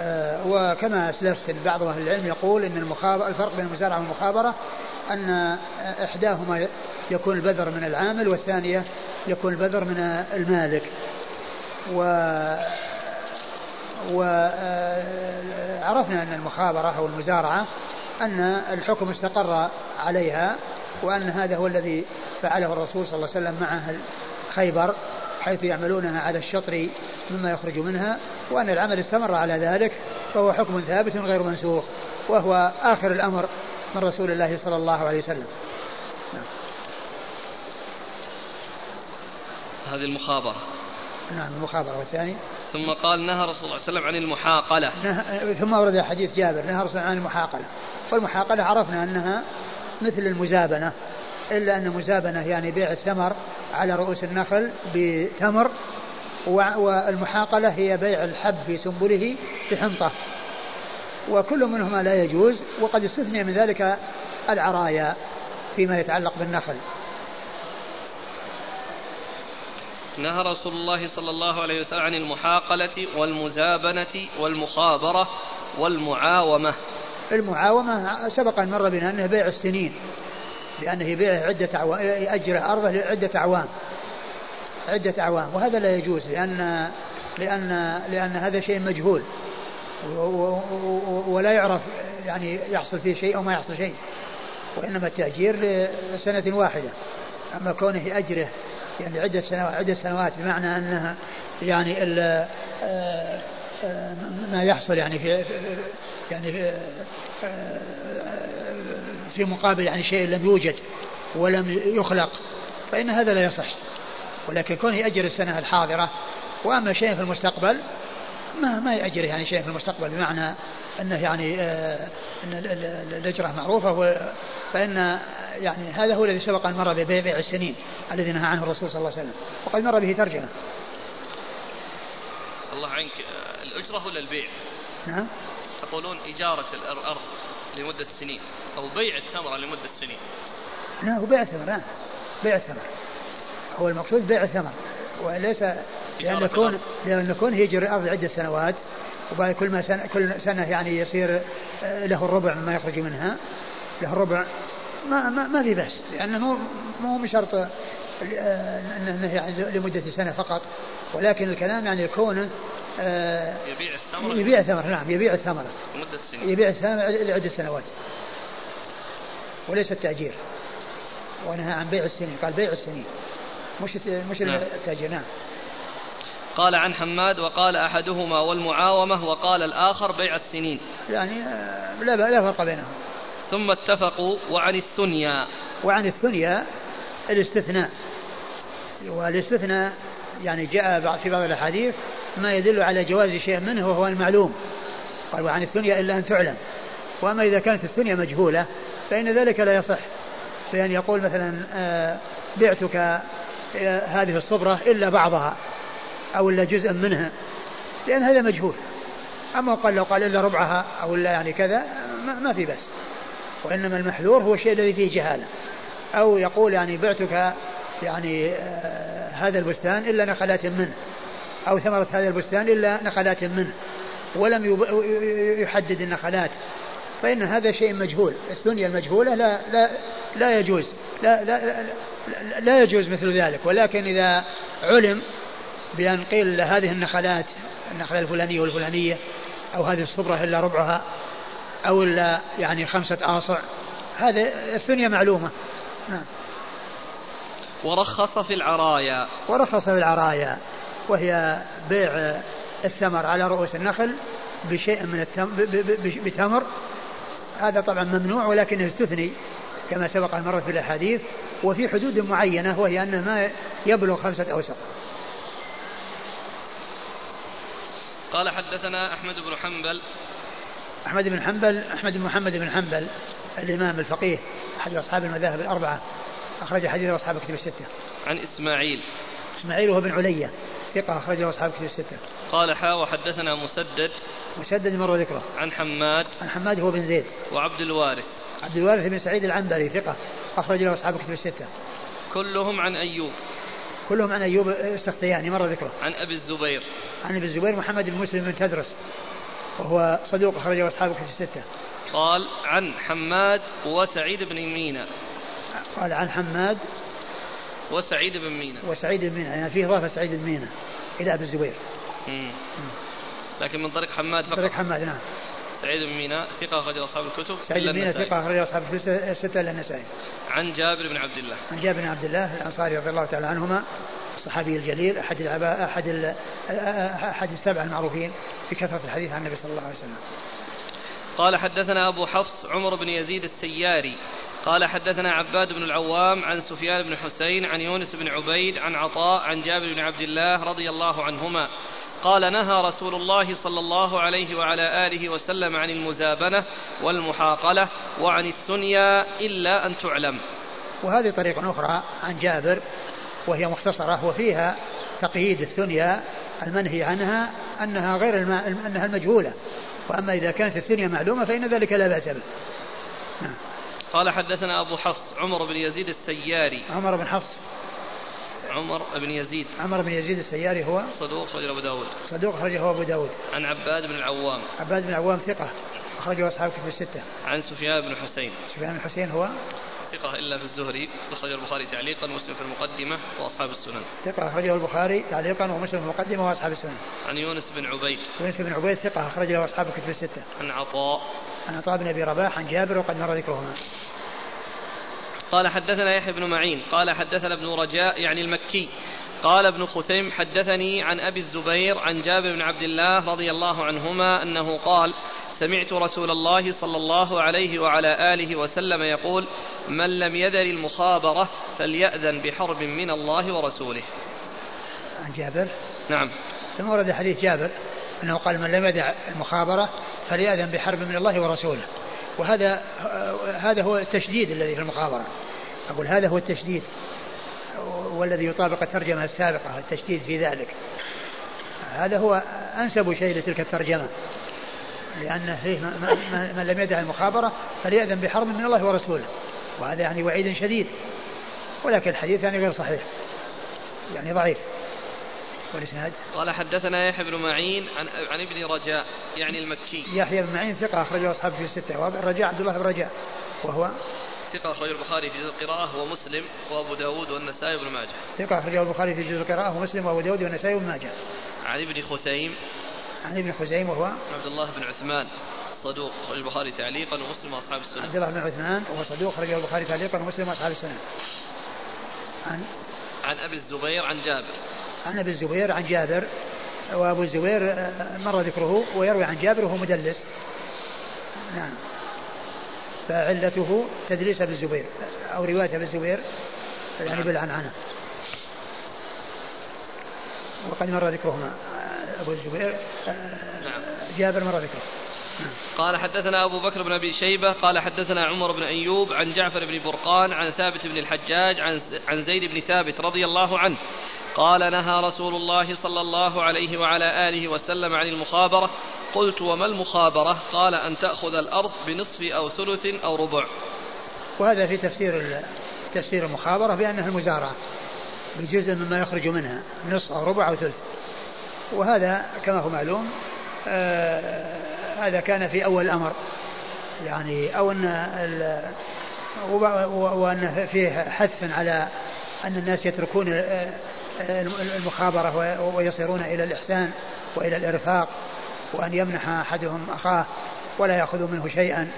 آه، وكما أسلفت إن بعض أهل العلم يقول أن المخابرة الفرق بين المزارعة والمخابرة أن إحداهما يكون البذر من العامل والثانية يكون البذر من المالك. و وعرفنا أن المخابرة أو المزارعة أن الحكم استقر عليها وأن هذا هو الذي فعله الرسول صلى الله عليه وسلم مع أهل خيبر حيث يعملونها على الشطر مما يخرج منها وأن العمل استمر على ذلك فهو حكم ثابت غير منسوخ وهو آخر الأمر. من رسول الله صلى الله عليه وسلم. هذه المخابرة. نعم المخابرة والثاني. ثم قال نهى رسول الله صلى الله عليه وسلم عن المحاقلة. نه- ثم ورد حديث جابر نهى الرسول عن المحاقلة. والمحاقلة عرفنا أنها مثل المزابنة إلا أن المزابنة يعني بيع الثمر على رؤوس النخل بتمر والمحاقلة هي بيع الحب في سنبله بحنطة. وكل منهما لا يجوز وقد استثني من ذلك العرايا فيما يتعلق بالنخل. نهى رسول الله صلى الله عليه وسلم عن المحاقلة والمزابنة والمخابرة والمعاومة. المعاومة سبق أن مر بنا أنه بيع السنين لأنه يبيع عدة أعوام يأجر أرضه لعدة أعوام. عدة أعوام وهذا لا يجوز لأن لأن لأن هذا شيء مجهول. ولا يعرف يعني يحصل فيه شيء أو ما يحصل شيء. وإنما التأجير لسنة واحدة. أما كونه يأجره يعني عدة سنوات عدة سنوات بمعنى أنها يعني آه، آه، ما يحصل يعني في يعني في, آه، في مقابل يعني شيء لم يوجد ولم يخلق فإن هذا لا يصح. ولكن كونه يأجر السنة الحاضرة وأما شيء في المستقبل ما ما يأجره يعني شيء في المستقبل بمعنى أنه يعني آه أن الأجرة معروفة فإن يعني هذا هو الذي سبق أن مر ببيع السنين الذي نهى عنه الرسول صلى الله عليه وسلم. وقد مر به ترجمة. الله عنك آه، الأجرة ولا البيع؟ نعم. تقولون إجارة الأرض لمدة سنين أو بيع الثمرة لمدة سنين. نعم هو بيع الثمر نعم. بيع الثمر هو المقصود بيع الثمر وليس لأن كون لأن كونه يجري الأرض عدة سنوات وبعد كل ما سنة كل سنة يعني يصير آه، له الربع مما يخرج منها. له الربع ما ما, ما في بأس لأنه مو مو بشرط آه، أنه يعني لمدة سنة فقط. ولكن الكلام يعني كونه آه، يبيع الثمرة. يبيع الثمرة نعم يبيع الثمرة. لمدة سنين يبيع الثمرة لعدة سنوات. وليس التأجير. ونهى عن بيع السنين قال بيع السنين. مش مش نعم. التأجير نعم. قال عن حماد وقال أحدهما والمعاومة وقال الآخر بيع السنين. يعني آه، لا لا فرق بينهم. ثم اتفقوا وعن الثنيا. وعن الثنيا الاستثناء. والاستثناء يعني جاء في بعض الأحاديث ما يدل على جواز شيء منه وهو المعلوم. قال وعن الثنيا إلا أن تعلم. وأما إذا كانت الثنيا مجهولة فإن ذلك لا يصح. بأن يقول مثلا آه، بعتك هذه الصبرة إلا بعضها أو إلا جزءا منها لأن هذا مجهول. أما قال لو قال إلا ربعها أو إلا يعني كذا ما, ما في بس وإنما المحذور هو الشيء الذي فيه جهالة. أو يقول يعني بعتك يعني آه هذا البستان إلا نخلات منه أو ثمرة هذا البستان إلا نخلات منه ولم يحدد النخلات. فإن هذا شيء مجهول الثنية المجهولة لا لا لا يجوز لا لا لا, لا يجوز مثل ذلك. ولكن إذا علم بأن قيل هذه النخلات النخلة الفلانية والفلانية أو هذه الصبرة إلا ربعها أو إلا يعني خمسة آصع هذا الثنية معلومة. نعم. ورخص في العرايا. ورخص في العرايا وهي بيع الثمر على رؤوس النخل بشيء من التمر بتمر هذا طبعا ممنوع ولكنه استثني كما سبق أن مرت في الأحاديث وفي حدود معينة وهي أنه ما يبلغ خمسة أوسق قال حدثنا أحمد بن حنبل. أحمد بن حنبل أحمد بن محمد بن حنبل الإمام الفقيه أحد أصحاب المذاهب الأربعة. أخرج حديث أصحاب كتب الستة. عن إسماعيل. إسماعيل وهو بن علية ثقة أخرجه أصحاب كتب الستة. قال حا وحدثنا مسدد. مسدد مر ذكره. عن حماد. عن حماد هو بن زيد. وعبد الوارث. عبد الوارث بن سعيد العنبري ثقة. أخرج له أصحاب كتب الستة. كلهم عن أيوب. كلهم عن أيوب السختياني مر ذكره. عن أبي الزبير. عن أبي الزبير محمد بن مسلم بن تدرس. وهو صدوق أخرجه أصحاب كتب الستة. قال عن حماد وسعيد بن مينا. قال عن حماد وسعيد بن مينا. وسعيد بن مينا يعني فيه إضافة سعيد بن مينا إلى أبي الزبير. مم. لكن من طريق حماد فقط. طريق حماد نعم. سعيد بن ميناء ثقة أخرج أصحاب الكتب سعيد بن ميناء ثقة أخرج أصحاب الكتب الستة إلا النسائي. عن جابر بن عبد الله. عن جابر بن عبد الله الأنصاري رضي الله تعالى عنهما الصحابي الجليل أحد العباء أحد أحد السبع المعروفين في كثرة الحديث عن النبي صلى الله عليه وسلم. قال حدثنا أبو حفص عمر بن يزيد السياري. قال حدثنا عباد بن العوام عن سفيان بن حسين عن يونس بن عبيد عن عطاء عن جابر بن عبد الله رضي الله عنهما. قال نهى رسول الله صلى الله عليه وعلى آله وسلم عن المزابنة والمحاقلة وعن الثنيا إلا أن تعلم. وهذه طريقة أخرى عن جابر وهي مختصرة وفيها تقييد الثنيا المنهي عنها أنها غير الم... أنها المجهولة. وأما إذا كانت الثنيا معلومة فإن ذلك لا بأس به. نعم. قال حدثنا أبو حفص عمر بن يزيد السياري. عمر بن حفص. عمر بن يزيد. عمر بن يزيد السياري هو؟ صدوق أخرجه أبو داود. صدوق أخرجه أبو داود. عن عباد بن العوام. عباد بن العوام ثقة. أخرجه أصحاب كتب الستة. عن سفيان بن حسين. سفيان بن حسين هو؟ ثقة إلا في الزهري. أخرجه البخاري تعليقا ومسلم في المقدمة وأصحاب السنن. ثقة أخرجه البخاري تعليقا ومسلم في المقدمة وأصحاب السنن. عن يونس بن عبيد. يونس بن عبيد ثقة أخرجه أصحاب كتب الستة. عن عطاء. عن عطاء بن أبي رباح عن جابر وقد مر ذكرهما. قال حدثنا يحيى بن معين قال حدثنا ابن رجاء يعني المكي قال ابن خثيم حدثني عن أبي الزبير عن جابر بن عبد الله رضي الله عنهما أنه قال سمعت رسول الله صلى الله عليه وعلى آله وسلم يقول من لم يذر المخابرة فليأذن بحرب من الله ورسوله. عن جابر نعم. ثم ورد حديث جابر أنه قال من لم يدع المخابرة فليأذن بحرب من الله ورسوله. وهذا هذا هو التشديد الذي في المخابره. أقول هذا هو التشديد والذي يطابق الترجمة السابقة التشديد في ذلك. هذا هو أنسب شيء لتلك الترجمة لأن فيه من لم يدع المخابرة فليأذن بحرب من الله ورسوله. وهذا يعني وعيد شديد ولكن الحديث يعني غير صحيح يعني ضعيف. والإسناد قال حدثنا يحيى بن معين عن عن ابن رجاء يعني المكي يحيى بن معين ثقة أخرجه أصحابه في الستة والرجاء عبد الله بن رجاء وهو ثقة أخرجه البخاري في جزء القراءة ومسلم وأبو داود والنسائي وابن ماجه. ثقة أخرجه البخاري في جزء القراءة ومسلم وأبو داود والنسائي وابن ماجه. عن ابن خثيم عن ابن خزيم وهو عبد الله بن عثمان صدوق أخرج البخاري تعليقا ومسلم وأصحاب السنة. عبد الله بن عثمان وهو صدوق أخرجه البخاري تعليقا ومسلم وأصحاب السنة. عن عن أبي الزبير عن جابر. عن أبي الزبير عن جابر وأبو الزبير مر ذكره ويروي عن جابر وهو مدلس. نعم. فعلته تدريس أبي الزبير أو رواية أبي الزبير يعني بالعنعنة وقد مر ذكرهما أبو الزبير نعم. جابر مر ذكره نعم. قال حدثنا أبو بكر بن أبي شيبة قال حدثنا عمر بن أيوب عن جعفر بن برقان عن ثابت بن الحجاج عن عن زيد بن ثابت رضي الله عنه. قال نهى رسول الله صلى الله عليه وعلى آله وسلم عن المخابرة. قلت وما المخابرة؟ قال أن تأخذ الأرض بنصف أو ثلث أو ربع. وهذا في تفسير تفسير المخابرة بأنها المزارعة بجزء مما يخرج منها نصف أو ربع أو ثلث. وهذا كما هو معلوم آه هذا كان في أول الأمر. يعني أو أن وأن فيه حث على أن الناس يتركون المخابرة ويصيرون إلى الإحسان وإلى الإرفاق وأن يمنح أحدهم أخاه ولا يأخذ منه شيئا.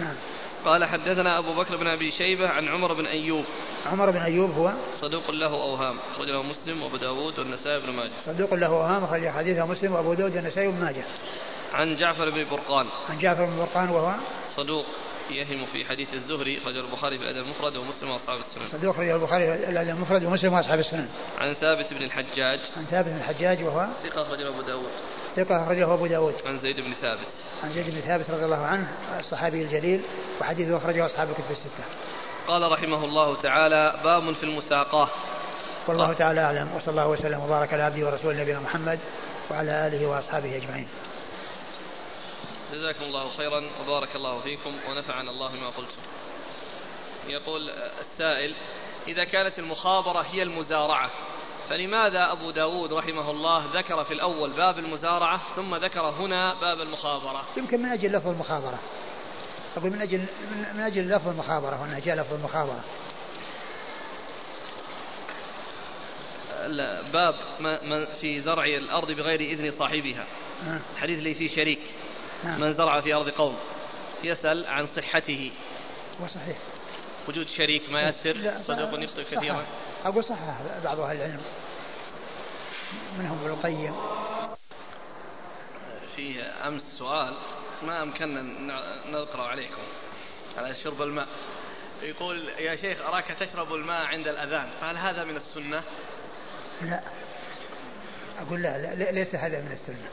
نعم. قال حدثنا أبو بكر بن أبي شيبة عن عمر بن أيوب. عمر بن أيوب هو؟ صدوق له أوهام أخرج له مسلم وأبو داود والنسائي بن ماجه. صدوق له أوهام أخرج حديثه مسلم وأبو داود والنسائي بن ماجه. عن جعفر بن برقان عن جعفر بن برقان وهو صدوق يهم في حديث الزهري أخرجه البخاري في الأدب المفرد ومسلم وأصحاب السنن. صدوق أخرجه البخاري في الأدب المفرد ومسلم وأصحاب السنن. عن ثابت بن الحجاج. عن ثابت بن الحجاج وهو ثقة أخرجه أبو داود. ثقة أخرجه أبو داود. عن زيد بن ثابت. عن زيد بن ثابت رضي الله عنه الصحابي الجليل وحديثه أخرجه أصحاب الكتب الستة. قال رحمه الله تعالى باب في المساقاة. والله تعالى أعلم وصلى الله وسلم وبارك على عبده ورسوله نبينا محمد وعلى آله وأصحابه أجمعين. جزاكم الله خيرا وبارك الله فيكم ونفعنا الله ما قلتم. يقول السائل إذا كانت المخابرة هي المزارعة فلماذا أبو داود رحمه الله ذكر في الأول باب المزارعة ثم ذكر هنا باب المخابرة؟ يمكن من أجل لفظ المخابرة. أقول من أجل من أجل لفظ المخابرة هنا جاء لفظ المخابرة. باب في زرع الأرض بغير إذن صاحبها. الحديث اللي فيه شريك. نعم. من زرع في أرض قوم. يسأل عن صحته. وصحيح. وجود شريك ما يأثر؟ صدوق يخطئ كثيرا. أقول صحح بعض أهل العلم. منهم ابن القيم. فيه أمس سؤال ما أمكننا نقرأ عليكم. على شرب الماء. يقول يا شيخ أراك تشرب الماء عند الأذان فهل هذا من السنة؟ لا. أقول لا, لا ليس هذا من السنة.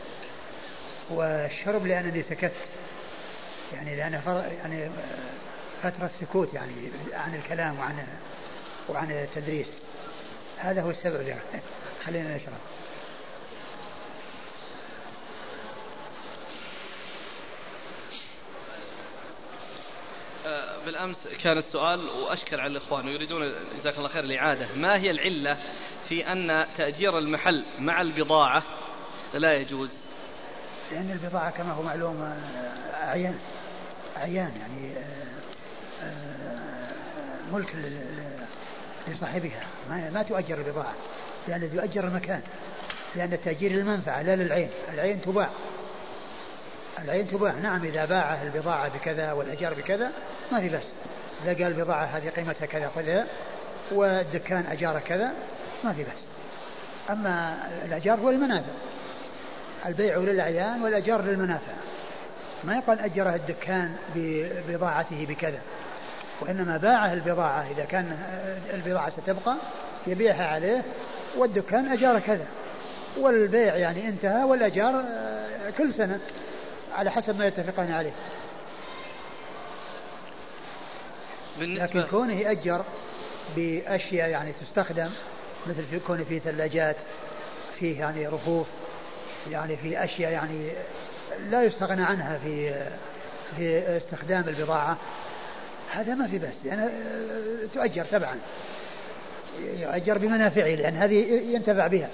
والشرب لأنني سكت. يعني لأن يعني فترة سكوت يعني عن الكلام وعن وعن التدريس. هذا هو السبب يعني. خلينا نشرب. آه، بالأمس كان السؤال واشكل على الإخوان ويريدون جزاك الله خير الإعادة، ما هي العلة في أن تأجير المحل مع البضاعة؟ لا يجوز. لأن البضاعة كما هو معلوم آه، أعيان أعيان يعني آه، آه، ملك لصاحبها. ما, تؤجر البضاعة لأن يؤجر المكان لأن التأجير للمنفعة لا للعين. العين تباع. العين تباع. نعم إذا باع البضاعة بكذا والأجار بكذا ما في بس إذا قال البضاعة هذه قيمتها كذا خذها والدكان أجار كذا ما في بس أما الأجار هو المنافع. البيع للأعيان والأجار للمنافع. ما يقال أجره الدكان ببضاعته بكذا. وإنما باعه البضاعة. إذا كان البضاعة ستبقى يبيعها عليه والدكان أجار كذا. والبيع يعني انتهى والأجار آه، كل سنة على حسب ما يتفقان عليه. لكن كونه يأجر بأشياء يعني تستخدم مثل في كونه في ثلاجات فيه يعني رفوف يعني في أشياء يعني لا يستغنى عنها في في استخدام البضاعة. هذا ما في بس لأن يعني تؤجر تبعا يؤجر بمنافعه لأن هذه ينتفع بها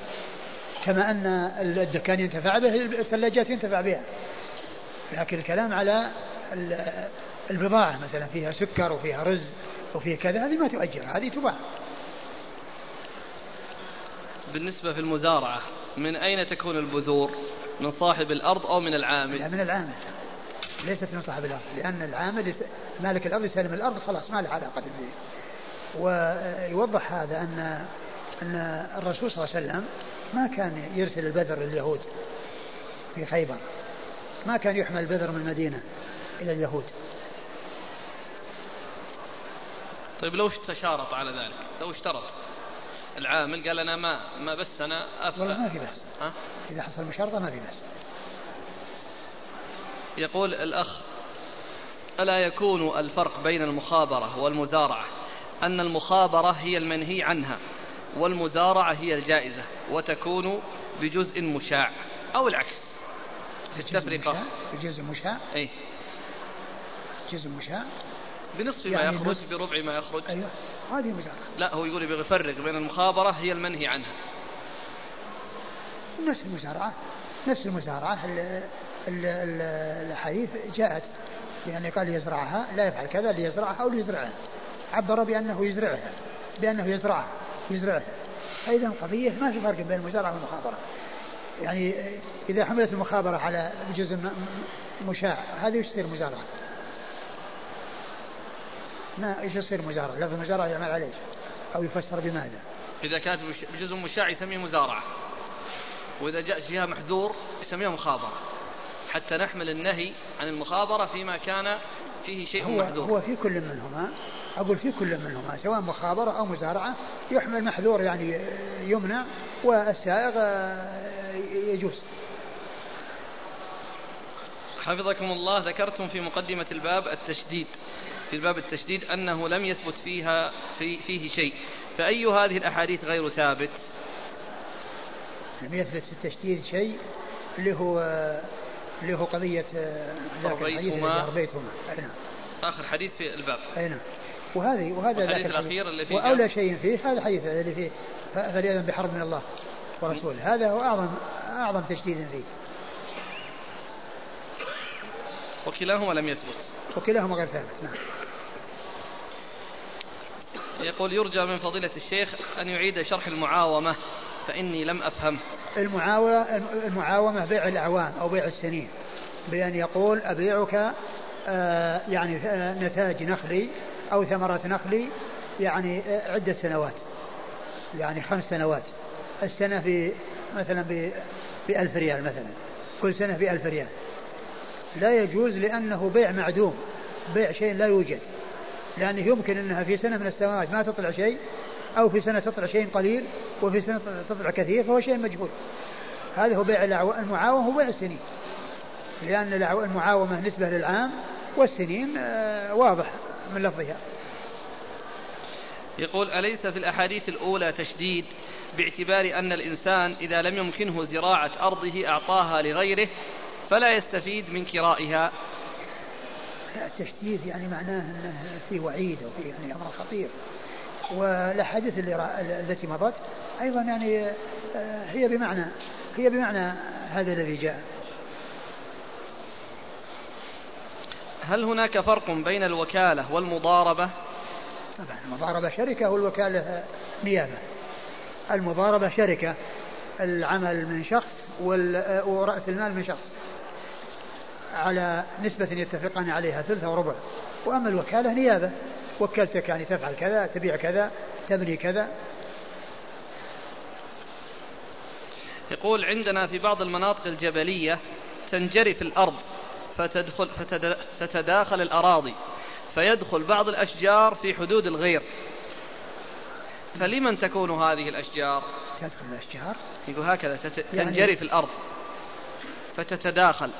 كما أن الدكان ينتفع به الثلاجات ينتفع بها. لكن الكلام على البضاعة مثلا فيها سكر وفيها رز وفيها كذا هذه ما تؤجر هذه تباع. بالنسبة في المزارعة من أين تكون البذور؟ من صاحب الأرض أو من العامل؟ لا من العامل. ليست من صاحب الأرض لأن العامل مالك الأرض يسلم الأرض خلاص ما له علاقة به ويوضح هذا أن أن الرسول صلى الله عليه وسلم ما كان يرسل البذر لليهود في خيبر. ما كان يحمل البذر من المدينة إلى اليهود. طيب لو تشارط على ذلك لو اشترط. العامل قال أنا ما ما بس أنا والله ما في بس. ها؟ إذا حصل مشارطه ما في بس. يقول الأخ ألا يكون الفرق بين المخابرة والمزارعة؟ أن المخابرة هي المنهي عنها والمزارعة هي الجائزة وتكون بجزء مشاع أو العكس. التفرقة. بجزء مشاع؟ اي جزء مشاع؟ بنصف يعني ما يخرج بربع ما يخرج. أيوه. هذه مزارعة لا هو يقول يفرق بين المخابرة هي المنهي عنها. نفس المزارعة نفس المزارعة الأحاديث جاءت. يعني قال يزرعها لا يفعل كذا ليزرعها أو ليزرعها. عبر بأنه يزرعها بأنه يزرعها يزرعها. أيضا القضية ما في فرق بين المزارعة والمخابرة. يعني إذا حملت المخابرة على جزء مشاع هذه وش تصير مزارعة ما إيش يصير مزارعة؟ لفظ مزارعة يعمل عليه أو يفسر بماذا؟ إذا كانت بجزء مشاع يسميه مزارعة. وإذا جاء فيها محذور يسميها مخابرة. حتى نحمل النهي عن المخابرة فيما كان فيه شيء هو محذور. هو في كل منهما. أقول في كل منهما. سواء مخابرة أو مزارعة يحمل محذور يعني يمنع والسائغ يجوز. حفظكم الله ذكرتم في مقدمة الباب التشديد. في الباب التشديد أنه لم يثبت فيها في فيه شيء. فأي هذه الأحاديث غير ثابت؟ لم يثبت في التشديد شيء اللي هو اللي هو قضية ربيتهما ربيتهما نعم. آخر حديث في الباب. أي نعم. وهذه وهذا الحديث. الأخير اللي فيه وأولى شيء فيه هذا الحديث اللي فيه فليأذن بحرب من الله ورسوله. هذا هو أعظم أعظم تشديد فيه. وكلاهما لم يثبت. وكلاهما غير ثابت. نعم. يقول يرجى من فضيلة الشيخ أن يعيد شرح المعاومة فإني لم أفهم. المعاومة المعاومة بيع الأعوام أو بيع السنين بأن يقول أبيعك آه يعني آه نتاج نخلي أو ثمرة نخلي يعني آه عدة سنوات يعني خمس سنوات. السنة في مثلا بألف ريال مثلا كل سنة بألف ريال. لا يجوز لأنه بيع معدوم بيع شيء لا يوجد. لأنه يمكن أنها في سنة من السنوات ما تطلع شيء أو في سنة تطلع شيء قليل وفي سنة تطلع كثير فهو شيء مجهول. هذا هو بيع المعاومة هو بيع السنين. لأن المعاومة نسبة للعام والسنين آه، واضح من لفظها. يقول أليس في الأحاديث الأولى تشديد باعتبار أن الإنسان إذا لم يمكنه زراعة أرضه أعطاها لغيره فلا يستفيد من كرائها؟ التشديد يعني معناه إنه في وعيد وفي يعني أمر خطير. والأحاديث التي مضت أيضا يعني آه، هي بمعنى هي بمعنى هذا الذي جاء. هل هناك فرق بين الوكالة والمضاربة؟ طبعا المضاربة شركة والوكالة نيابة. المضاربة شركة العمل من شخص ورأس المال من شخص. على نسبة يتفقان عليها ثلث وربع وأما الوكالة نيابة. وكلتك يعني تفعل كذا تبيع كذا تبني كذا. يقول عندنا في بعض المناطق الجبلية تنجرف الأرض فتدخل فتتداخل الأراضي فيدخل بعض الأشجار في حدود الغير. فلمن تكون هذه الأشجار؟ تدخل الأشجار؟ يقول هكذا يعني تنجرف الأرض فتتداخل.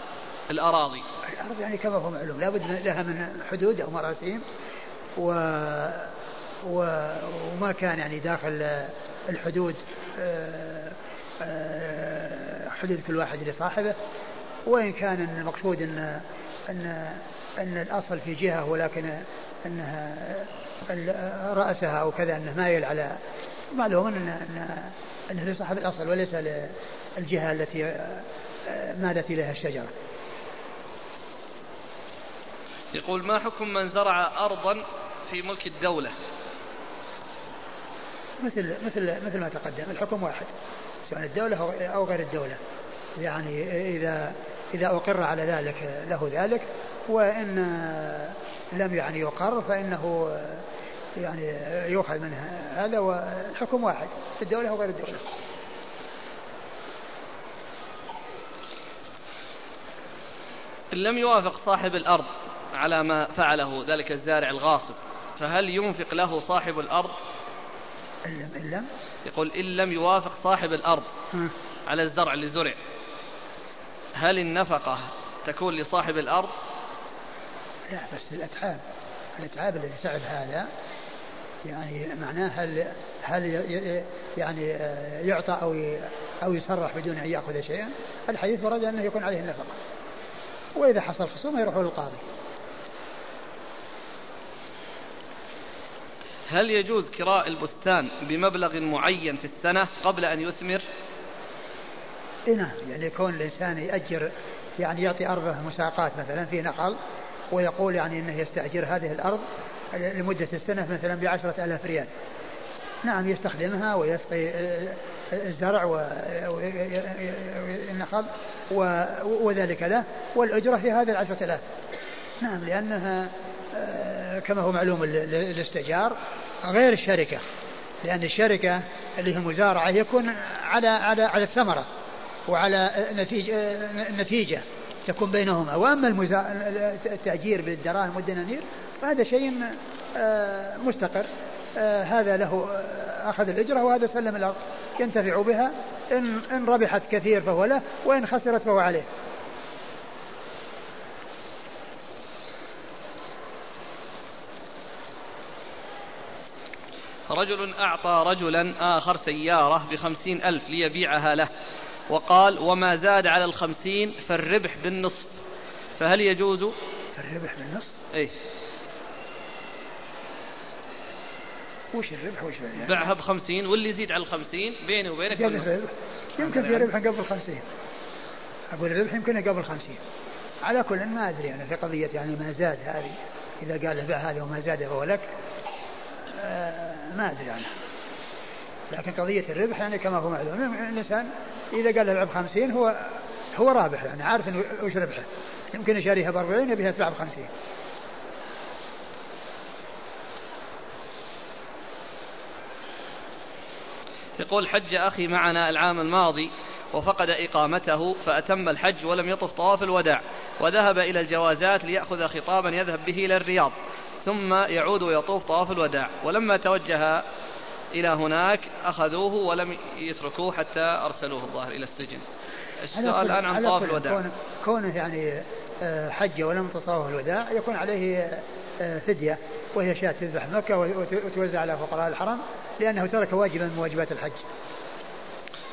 الأراضي. الأرض يعني كما هو معلوم لابد لها من حدود أو مراسيم و... و... وما كان يعني داخل الحدود آه، آه، حدود كل واحد لصاحبه. وإن كان المقصود أن أن أن الأصل في جهة ولكن أنها رأسها أو كذا أنه مايل على معلوم أن أن أنه لصاحب الأصل وليس للجهة التي آه، مالت إليها الشجرة. يقول ما حكم من زرع أرضا في ملك الدولة؟ مثل مثل مثل ما تقدم الحكم واحد. سواء الدولة أو غير الدولة. يعني إذا إذا أقر على ذلك له ذلك. وإن لم يعني يقر فإنه يعني يؤخذ منه هذا. والحكم واحد الدولة وغير الدولة. إن لم يوافق صاحب الأرض على ما فعله ذلك الزارع الغاصب. فهل ينفق له صاحب الأرض؟ إن لم يقول إن لم يوافق صاحب الأرض على الزرع اللي زرع. هل النفقة تكون لصاحب الأرض؟ لا بس الأتعاب الأتعاب الذي تعب هذا يعني معناه هل هل يعني يعطى أو أو يصرح بدون أن يأخذ شيئا؟ الحديث ورد أنه يكون عليه النفقة. وإذا حصل خصومة يروح للقاضي. هل يجوز كراء البستان بمبلغ معين في السنة قبل أن يثمر؟ إيه نعم. يعني كون الإنسان يأجر يعني يعطي أرضه مساقات مثلا في نخل ويقول يعني أنه يستأجر هذه الأرض لمدة السنة مثلا بعشرة ألاف ريال. نعم يستخدمها ويسقي الزرع والنخل وذلك له والأجرة في هذه العشرة ألاف. نعم لأنها آه، كما هو معلوم الاستئجار غير الشركة لأن الشركة اللي هي المزارعة يكون على على على الثمرة وعلى نتيجة النتيجة تكون بينهما. وأما التأجير بالدراهم والدنانير فهذا شيء آه، مستقر. آه، هذا له أخذ الإجرة وهذا سلم الأرض. ينتفع بها. إن, إن ربحت كثير فهو له وإن خسرت فهو عليه. رجل أعطى رجلا آخر سيارة بخمسين ألف ليبيعها له وقال وما زاد على الخمسين فالربح بالنصف. فهل يجوز؟ الربح بالنصف؟ إيه وش الربح وش يعني؟ بعها بخمسين واللي يزيد على الخمسين بيني وبينك يمكن في ربح قبل خمسين أقول الربح يمكن قبل خمسين على كل ما أدري أنا في قضية يعني ما زاد هذه. إذا قال له هذا وما زاد فهو لك. آه ما أدري عنها لكن قضية الربح يعني كما هو معلوم الإنسان إذا قال له العب خمسين هو هو رابح يعني عارف وش ربحه. يمكن يشاريها ب 40 يبيها تباع ب 50 يقول حج أخي معنا العام الماضي وفقد إقامته فأتم الحج ولم يطف طواف الوداع وذهب إلى الجوازات ليأخذ خطابا يذهب به إلى الرياض. ثم يعود ويطوف طواف الوداع. ولما توجه إلى هناك أخذوه ولم يتركوه حتى أرسلوه الظاهر إلى السجن. السؤال الآن عن طواف الوداع. كونه يعني آه، حج ولم تطاوف الوداع يكون عليه آه، فدية وهي شاة تذبح مكة وتوزع على فقراء الحرم لأنه ترك واجبا من واجبات الحج.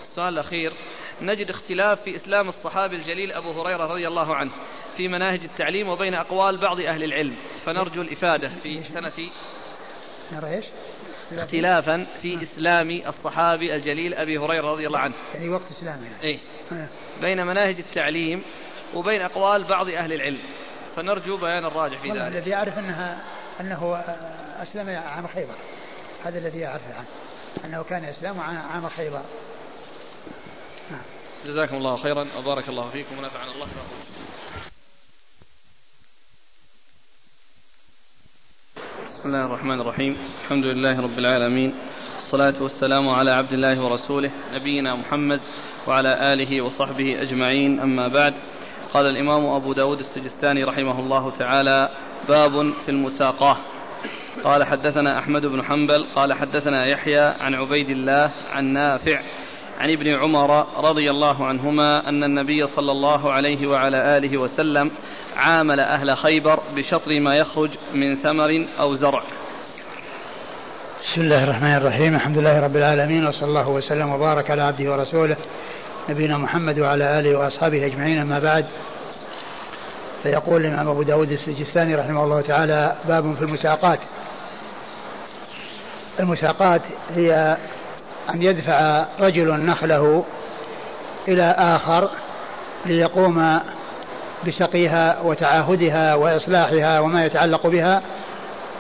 السؤال الأخير نجد اختلاف في إسلام الصحابي الجليل أبو هريرة رضي الله عنه في مناهج التعليم وبين أقوال بعض أهل العلم. فنرجو الإفادة في سنة نرى إيش؟ اختلافا في إسلام الصحابي الجليل أبي هريرة رضي الله عنه. يعني وقت إسلامه يعني. إيه. بين مناهج التعليم وبين أقوال بعض أهل العلم. فنرجو بيان الراجح في ذلك. الذي يعرف أنها أنه أسلم عام خيبر. هذا الذي يعرف عنه. أنه كان إسلام عام خيبر. نعم. جزاكم الله خيرا. وبارك الله فيكم ونفعنا الله بسم الله الرحمن الرحيم. الحمد لله رب العالمين. والصلاة والسلام على عبد الله ورسوله نبينا محمد وعلى آله وصحبه أجمعين. أما بعد قال الإمام أبو داود السجستاني رحمه الله تعالى باب في المساقاة. قال حدثنا أحمد بن حنبل قال حدثنا يحيى عن عبيد الله عن نافع عن ابن عمر رضي الله عنهما أن النبي صلى الله عليه وعلى آله وسلم عامل أهل خيبر بشطر ما يخرج من ثمر أو زرع. بسم الله الرحمن الرحيم. الحمد لله رب العالمين وصلى الله وسلم وبارك على عبده ورسوله نبينا محمد وعلى آله وأصحابه أجمعين. أما بعد فيقول الإمام أبو داود السجستاني رحمه الله تعالى باب في المساقات. المساقات هي أن يدفع رجل نخله إلى آخر ليقوم بسقيها وتعاهدها وإصلاحها وما يتعلق بها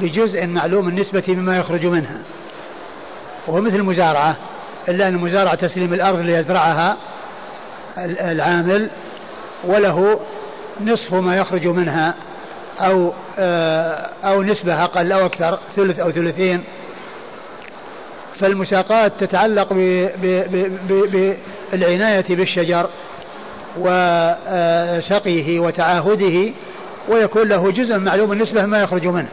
بجزء معلوم النسبة مما يخرج منها. وهو مثل المزارعة إلا أن المزارعة تسليم الأرض ليزرعها العامل وله نصف ما يخرج منها أو آه، أو نسبة أقل أو أكثر ثلث أو ثلثين. فالمساقات تتعلق بالعناية بالشجر وسقيه وتعاهده ويكون له جزء معلوم النسبة ما يخرج منه.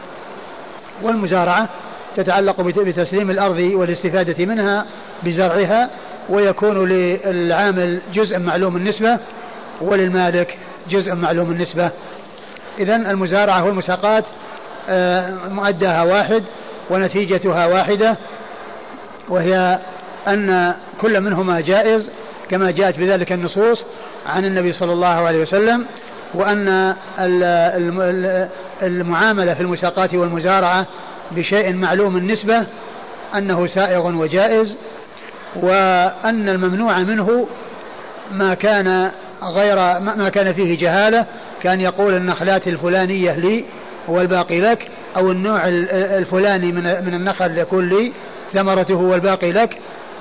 والمزارعة تتعلق بتسليم الأرض والاستفادة منها بزرعها ويكون للعامل جزء معلوم النسبة وللمالك جزء معلوم النسبة إذا المزارعة والمساقات آه، مؤداها واحد ونتيجتها واحدة. وهي أن كل منهما جائز كما جاءت بذلك النصوص عن النبي صلى الله عليه وسلم وأن المعاملة في المساقات والمزارعة بشيء معلوم النسبة أنه سائغ وجائز وأن الممنوع منه ما كان غير ما كان فيه جهالة كان يقول النخلات الفلانية لي والباقي لك أو النوع الفلاني من من النخل يكون لي ثمرته والباقي لك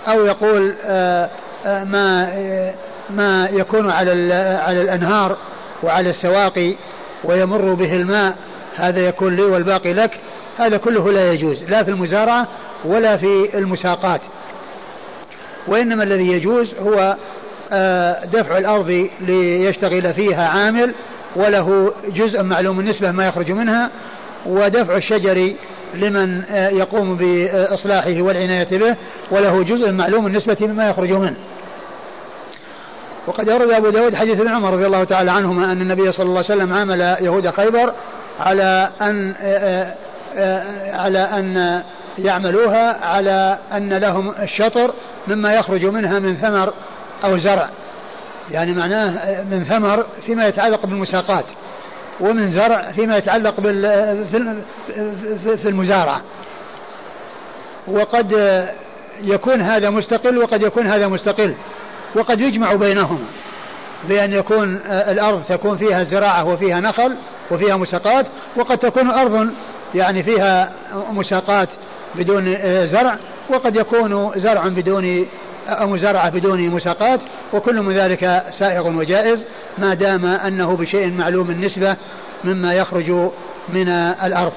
أو يقول آه، آه، ما آه، ما يكون على على الأنهار وعلى السواقي ويمر به الماء هذا يكون لي والباقي لك هذا كله لا يجوز لا في المزارعة ولا في المساقات. وإنما الذي يجوز هو دفع الأرض ليشتغل فيها عامل وله جزء معلوم النسبة ما يخرج منها ودفع الشجر لمن آه، يقوم بإصلاحه والعناية به وله جزء معلوم النسبة مما يخرج منه. وقد أورد أبو داود حديث ابن عمر رضي الله تعالى عنهما أن النبي صلى الله عليه وسلم عامل يهود خيبر على أن آه، على أن يعملوها على أن لهم الشطر مما يخرج منها من ثمر أو زرع. يعني معناه من ثمر فيما يتعلق بالمساقات. ومن زرع فيما يتعلق بال في المزارعة. وقد يكون هذا مستقل وقد يكون هذا مستقل. وقد يجمع بينهما بأن يكون الأرض تكون فيها زراعة وفيها نخل وفيها مساقات وقد تكون أرض يعني فيها مساقات بدون زرع وقد يكون زرع بدون أو مزارعة بدون مساقات وكل من ذلك سائغ وجائز ما دام أنه بشيء معلوم النسبة مما يخرج من الأرض.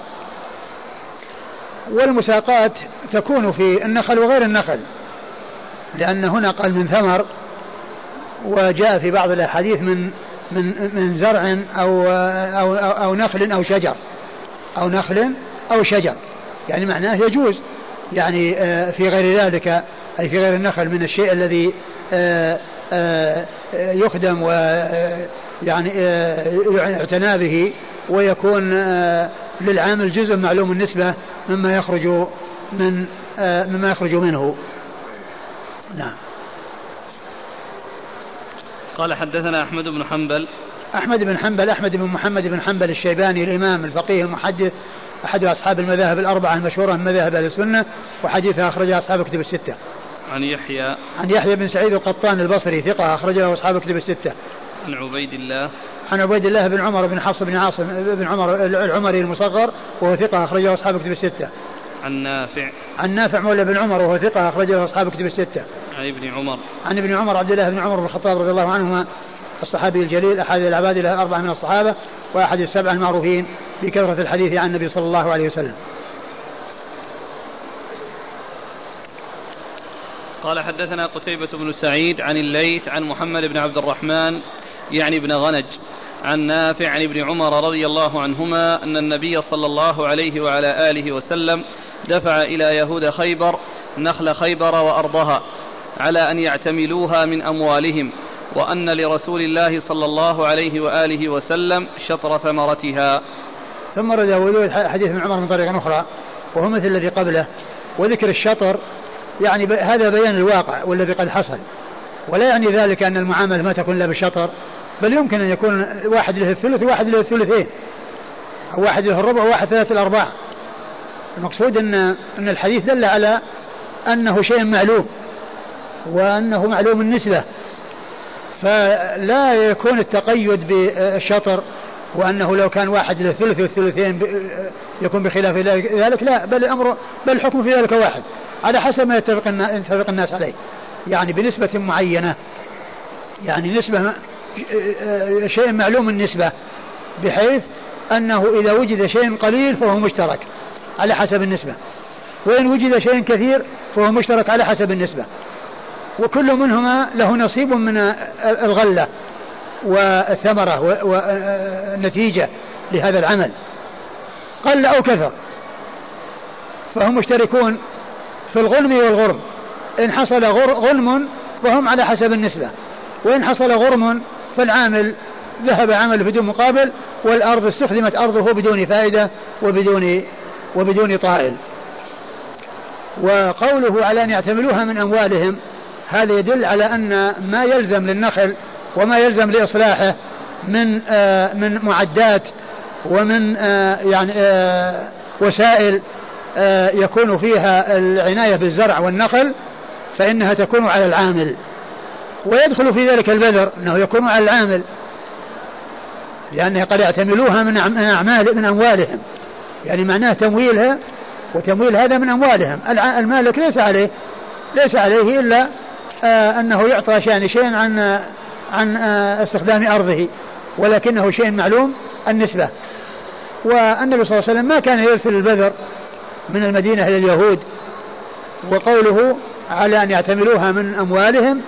والمساقات تكون في النخل وغير النخل لأن هنا قال من ثمر وجاء في بعض الأحاديث من من من زرع أو أو أو, أو نخل أو شجر أو نخل أو شجر. يعني معناه يجوز يعني آه، في غير ذلك أي في غير النخل من الشيء الذي آه، آه، يخدم و يعني يعتنى به ويكون للعامل جزء معلوم النسبة مما يخرج من مما يخرج منه. نعم. قال حدثنا أحمد بن حنبل. أحمد بن حنبل أحمد بن محمد بن حنبل الشيباني الإمام الفقيه المحدث أحد أصحاب المذاهب الأربعة المشهورة من مذاهب أهل السنة وحديثه أخرجه أصحاب كتب الستة. عن يحيى. عن يحيى بن سعيد القطان البصري ثقة أخرجه أصحاب كتب الستة. عن عبيد الله. عن عبيد الله بن عمر بن حفص بن عاصم بن عمر العمري المصغر وهو ثقة أخرجه أصحاب كتب الستة. عن نافع. عن نافع مولى بن عمر وهو ثقة أخرجه أصحاب كتب الستة. عن ابن عمر. عن ابن عمر عبد الله بن عمر بن الخطاب رضي الله عنهما الصحابي الجليل أحد العباد له أربعة من الصحابة وأحد السبعة المعروفين بكثرة الحديث عن النبي صلى الله عليه وسلم. قال حدثنا قتيبة بن سعيد عن الليث عن محمد بن عبد الرحمن يعني بن غنج عن نافع عن ابن عمر رضي الله عنهما أن النبي صلى الله عليه وعلى آله وسلم دفع إلى يهود خيبر نخل خيبر وأرضها على أن يعتملوها من أموالهم وأن لرسول الله صلى الله عليه وآله وسلم شطر ثمرتها. ثم رد حديث ابن عمر من طريق أخرى وهو مثل الذي قبله وذكر الشطر يعني هذا بيان الواقع والذي قد حصل. ولا يعني ذلك أن المعاملة ما تكون إلا بالشطر بل يمكن أن يكون واحد له الثلث وواحد له الثلثين أو واحد له الربع وواحد ثلاث الأرباع. المقصود أن أن الحديث دل على أنه شيء معلوم وأنه معلوم النسبة. فلا يكون التقيد بالشطر وأنه لو كان واحد له ثلث والثلثين يكون بخلاف ذلك لا بل الأمر بل الحكم في ذلك واحد على حسب ما يتفق يتفق الناس عليه. يعني بنسبة معينة يعني نسبة شيء معلوم النسبة بحيث أنه إذا وجد شيء قليل فهو مشترك على حسب النسبة وإن وجد شيء كثير فهو مشترك على حسب النسبة. وكل منهما له نصيب من الغلة. والثمرة والنتيجة لهذا العمل. قل أو كثر. فهم مشتركون في الغنم والغرم. إن حصل غنم فهم على حسب النسبة. وإن حصل غرم فالعامل ذهب عمل بدون مقابل والأرض استخدمت أرضه بدون فائدة وبدون وبدون طائل. وقوله على أن يعتملوها من أموالهم هذا يدل على أن ما يلزم للنخل وما يلزم لإصلاحه من آه من معدات ومن آه يعني آه وسائل يكون فيها العناية بالزرع والنخل فإنها تكون على العامل. ويدخل في ذلك البذر أنه يكون على العامل لأنه قد يعتملوها من أعمال من أموالهم. يعني معناه تمويلها وتمويل هذا من أموالهم. المالك ليس عليه ليس عليه إلا أنه يعطى شيء عن عن آه استخدام أرضه ولكنه شيء معلوم النسبة. والنبي صلى الله عليه وسلم ما كان يرسل البذر من المدينة إلى اليهود وقوله على أن يعتملوها من أموالهم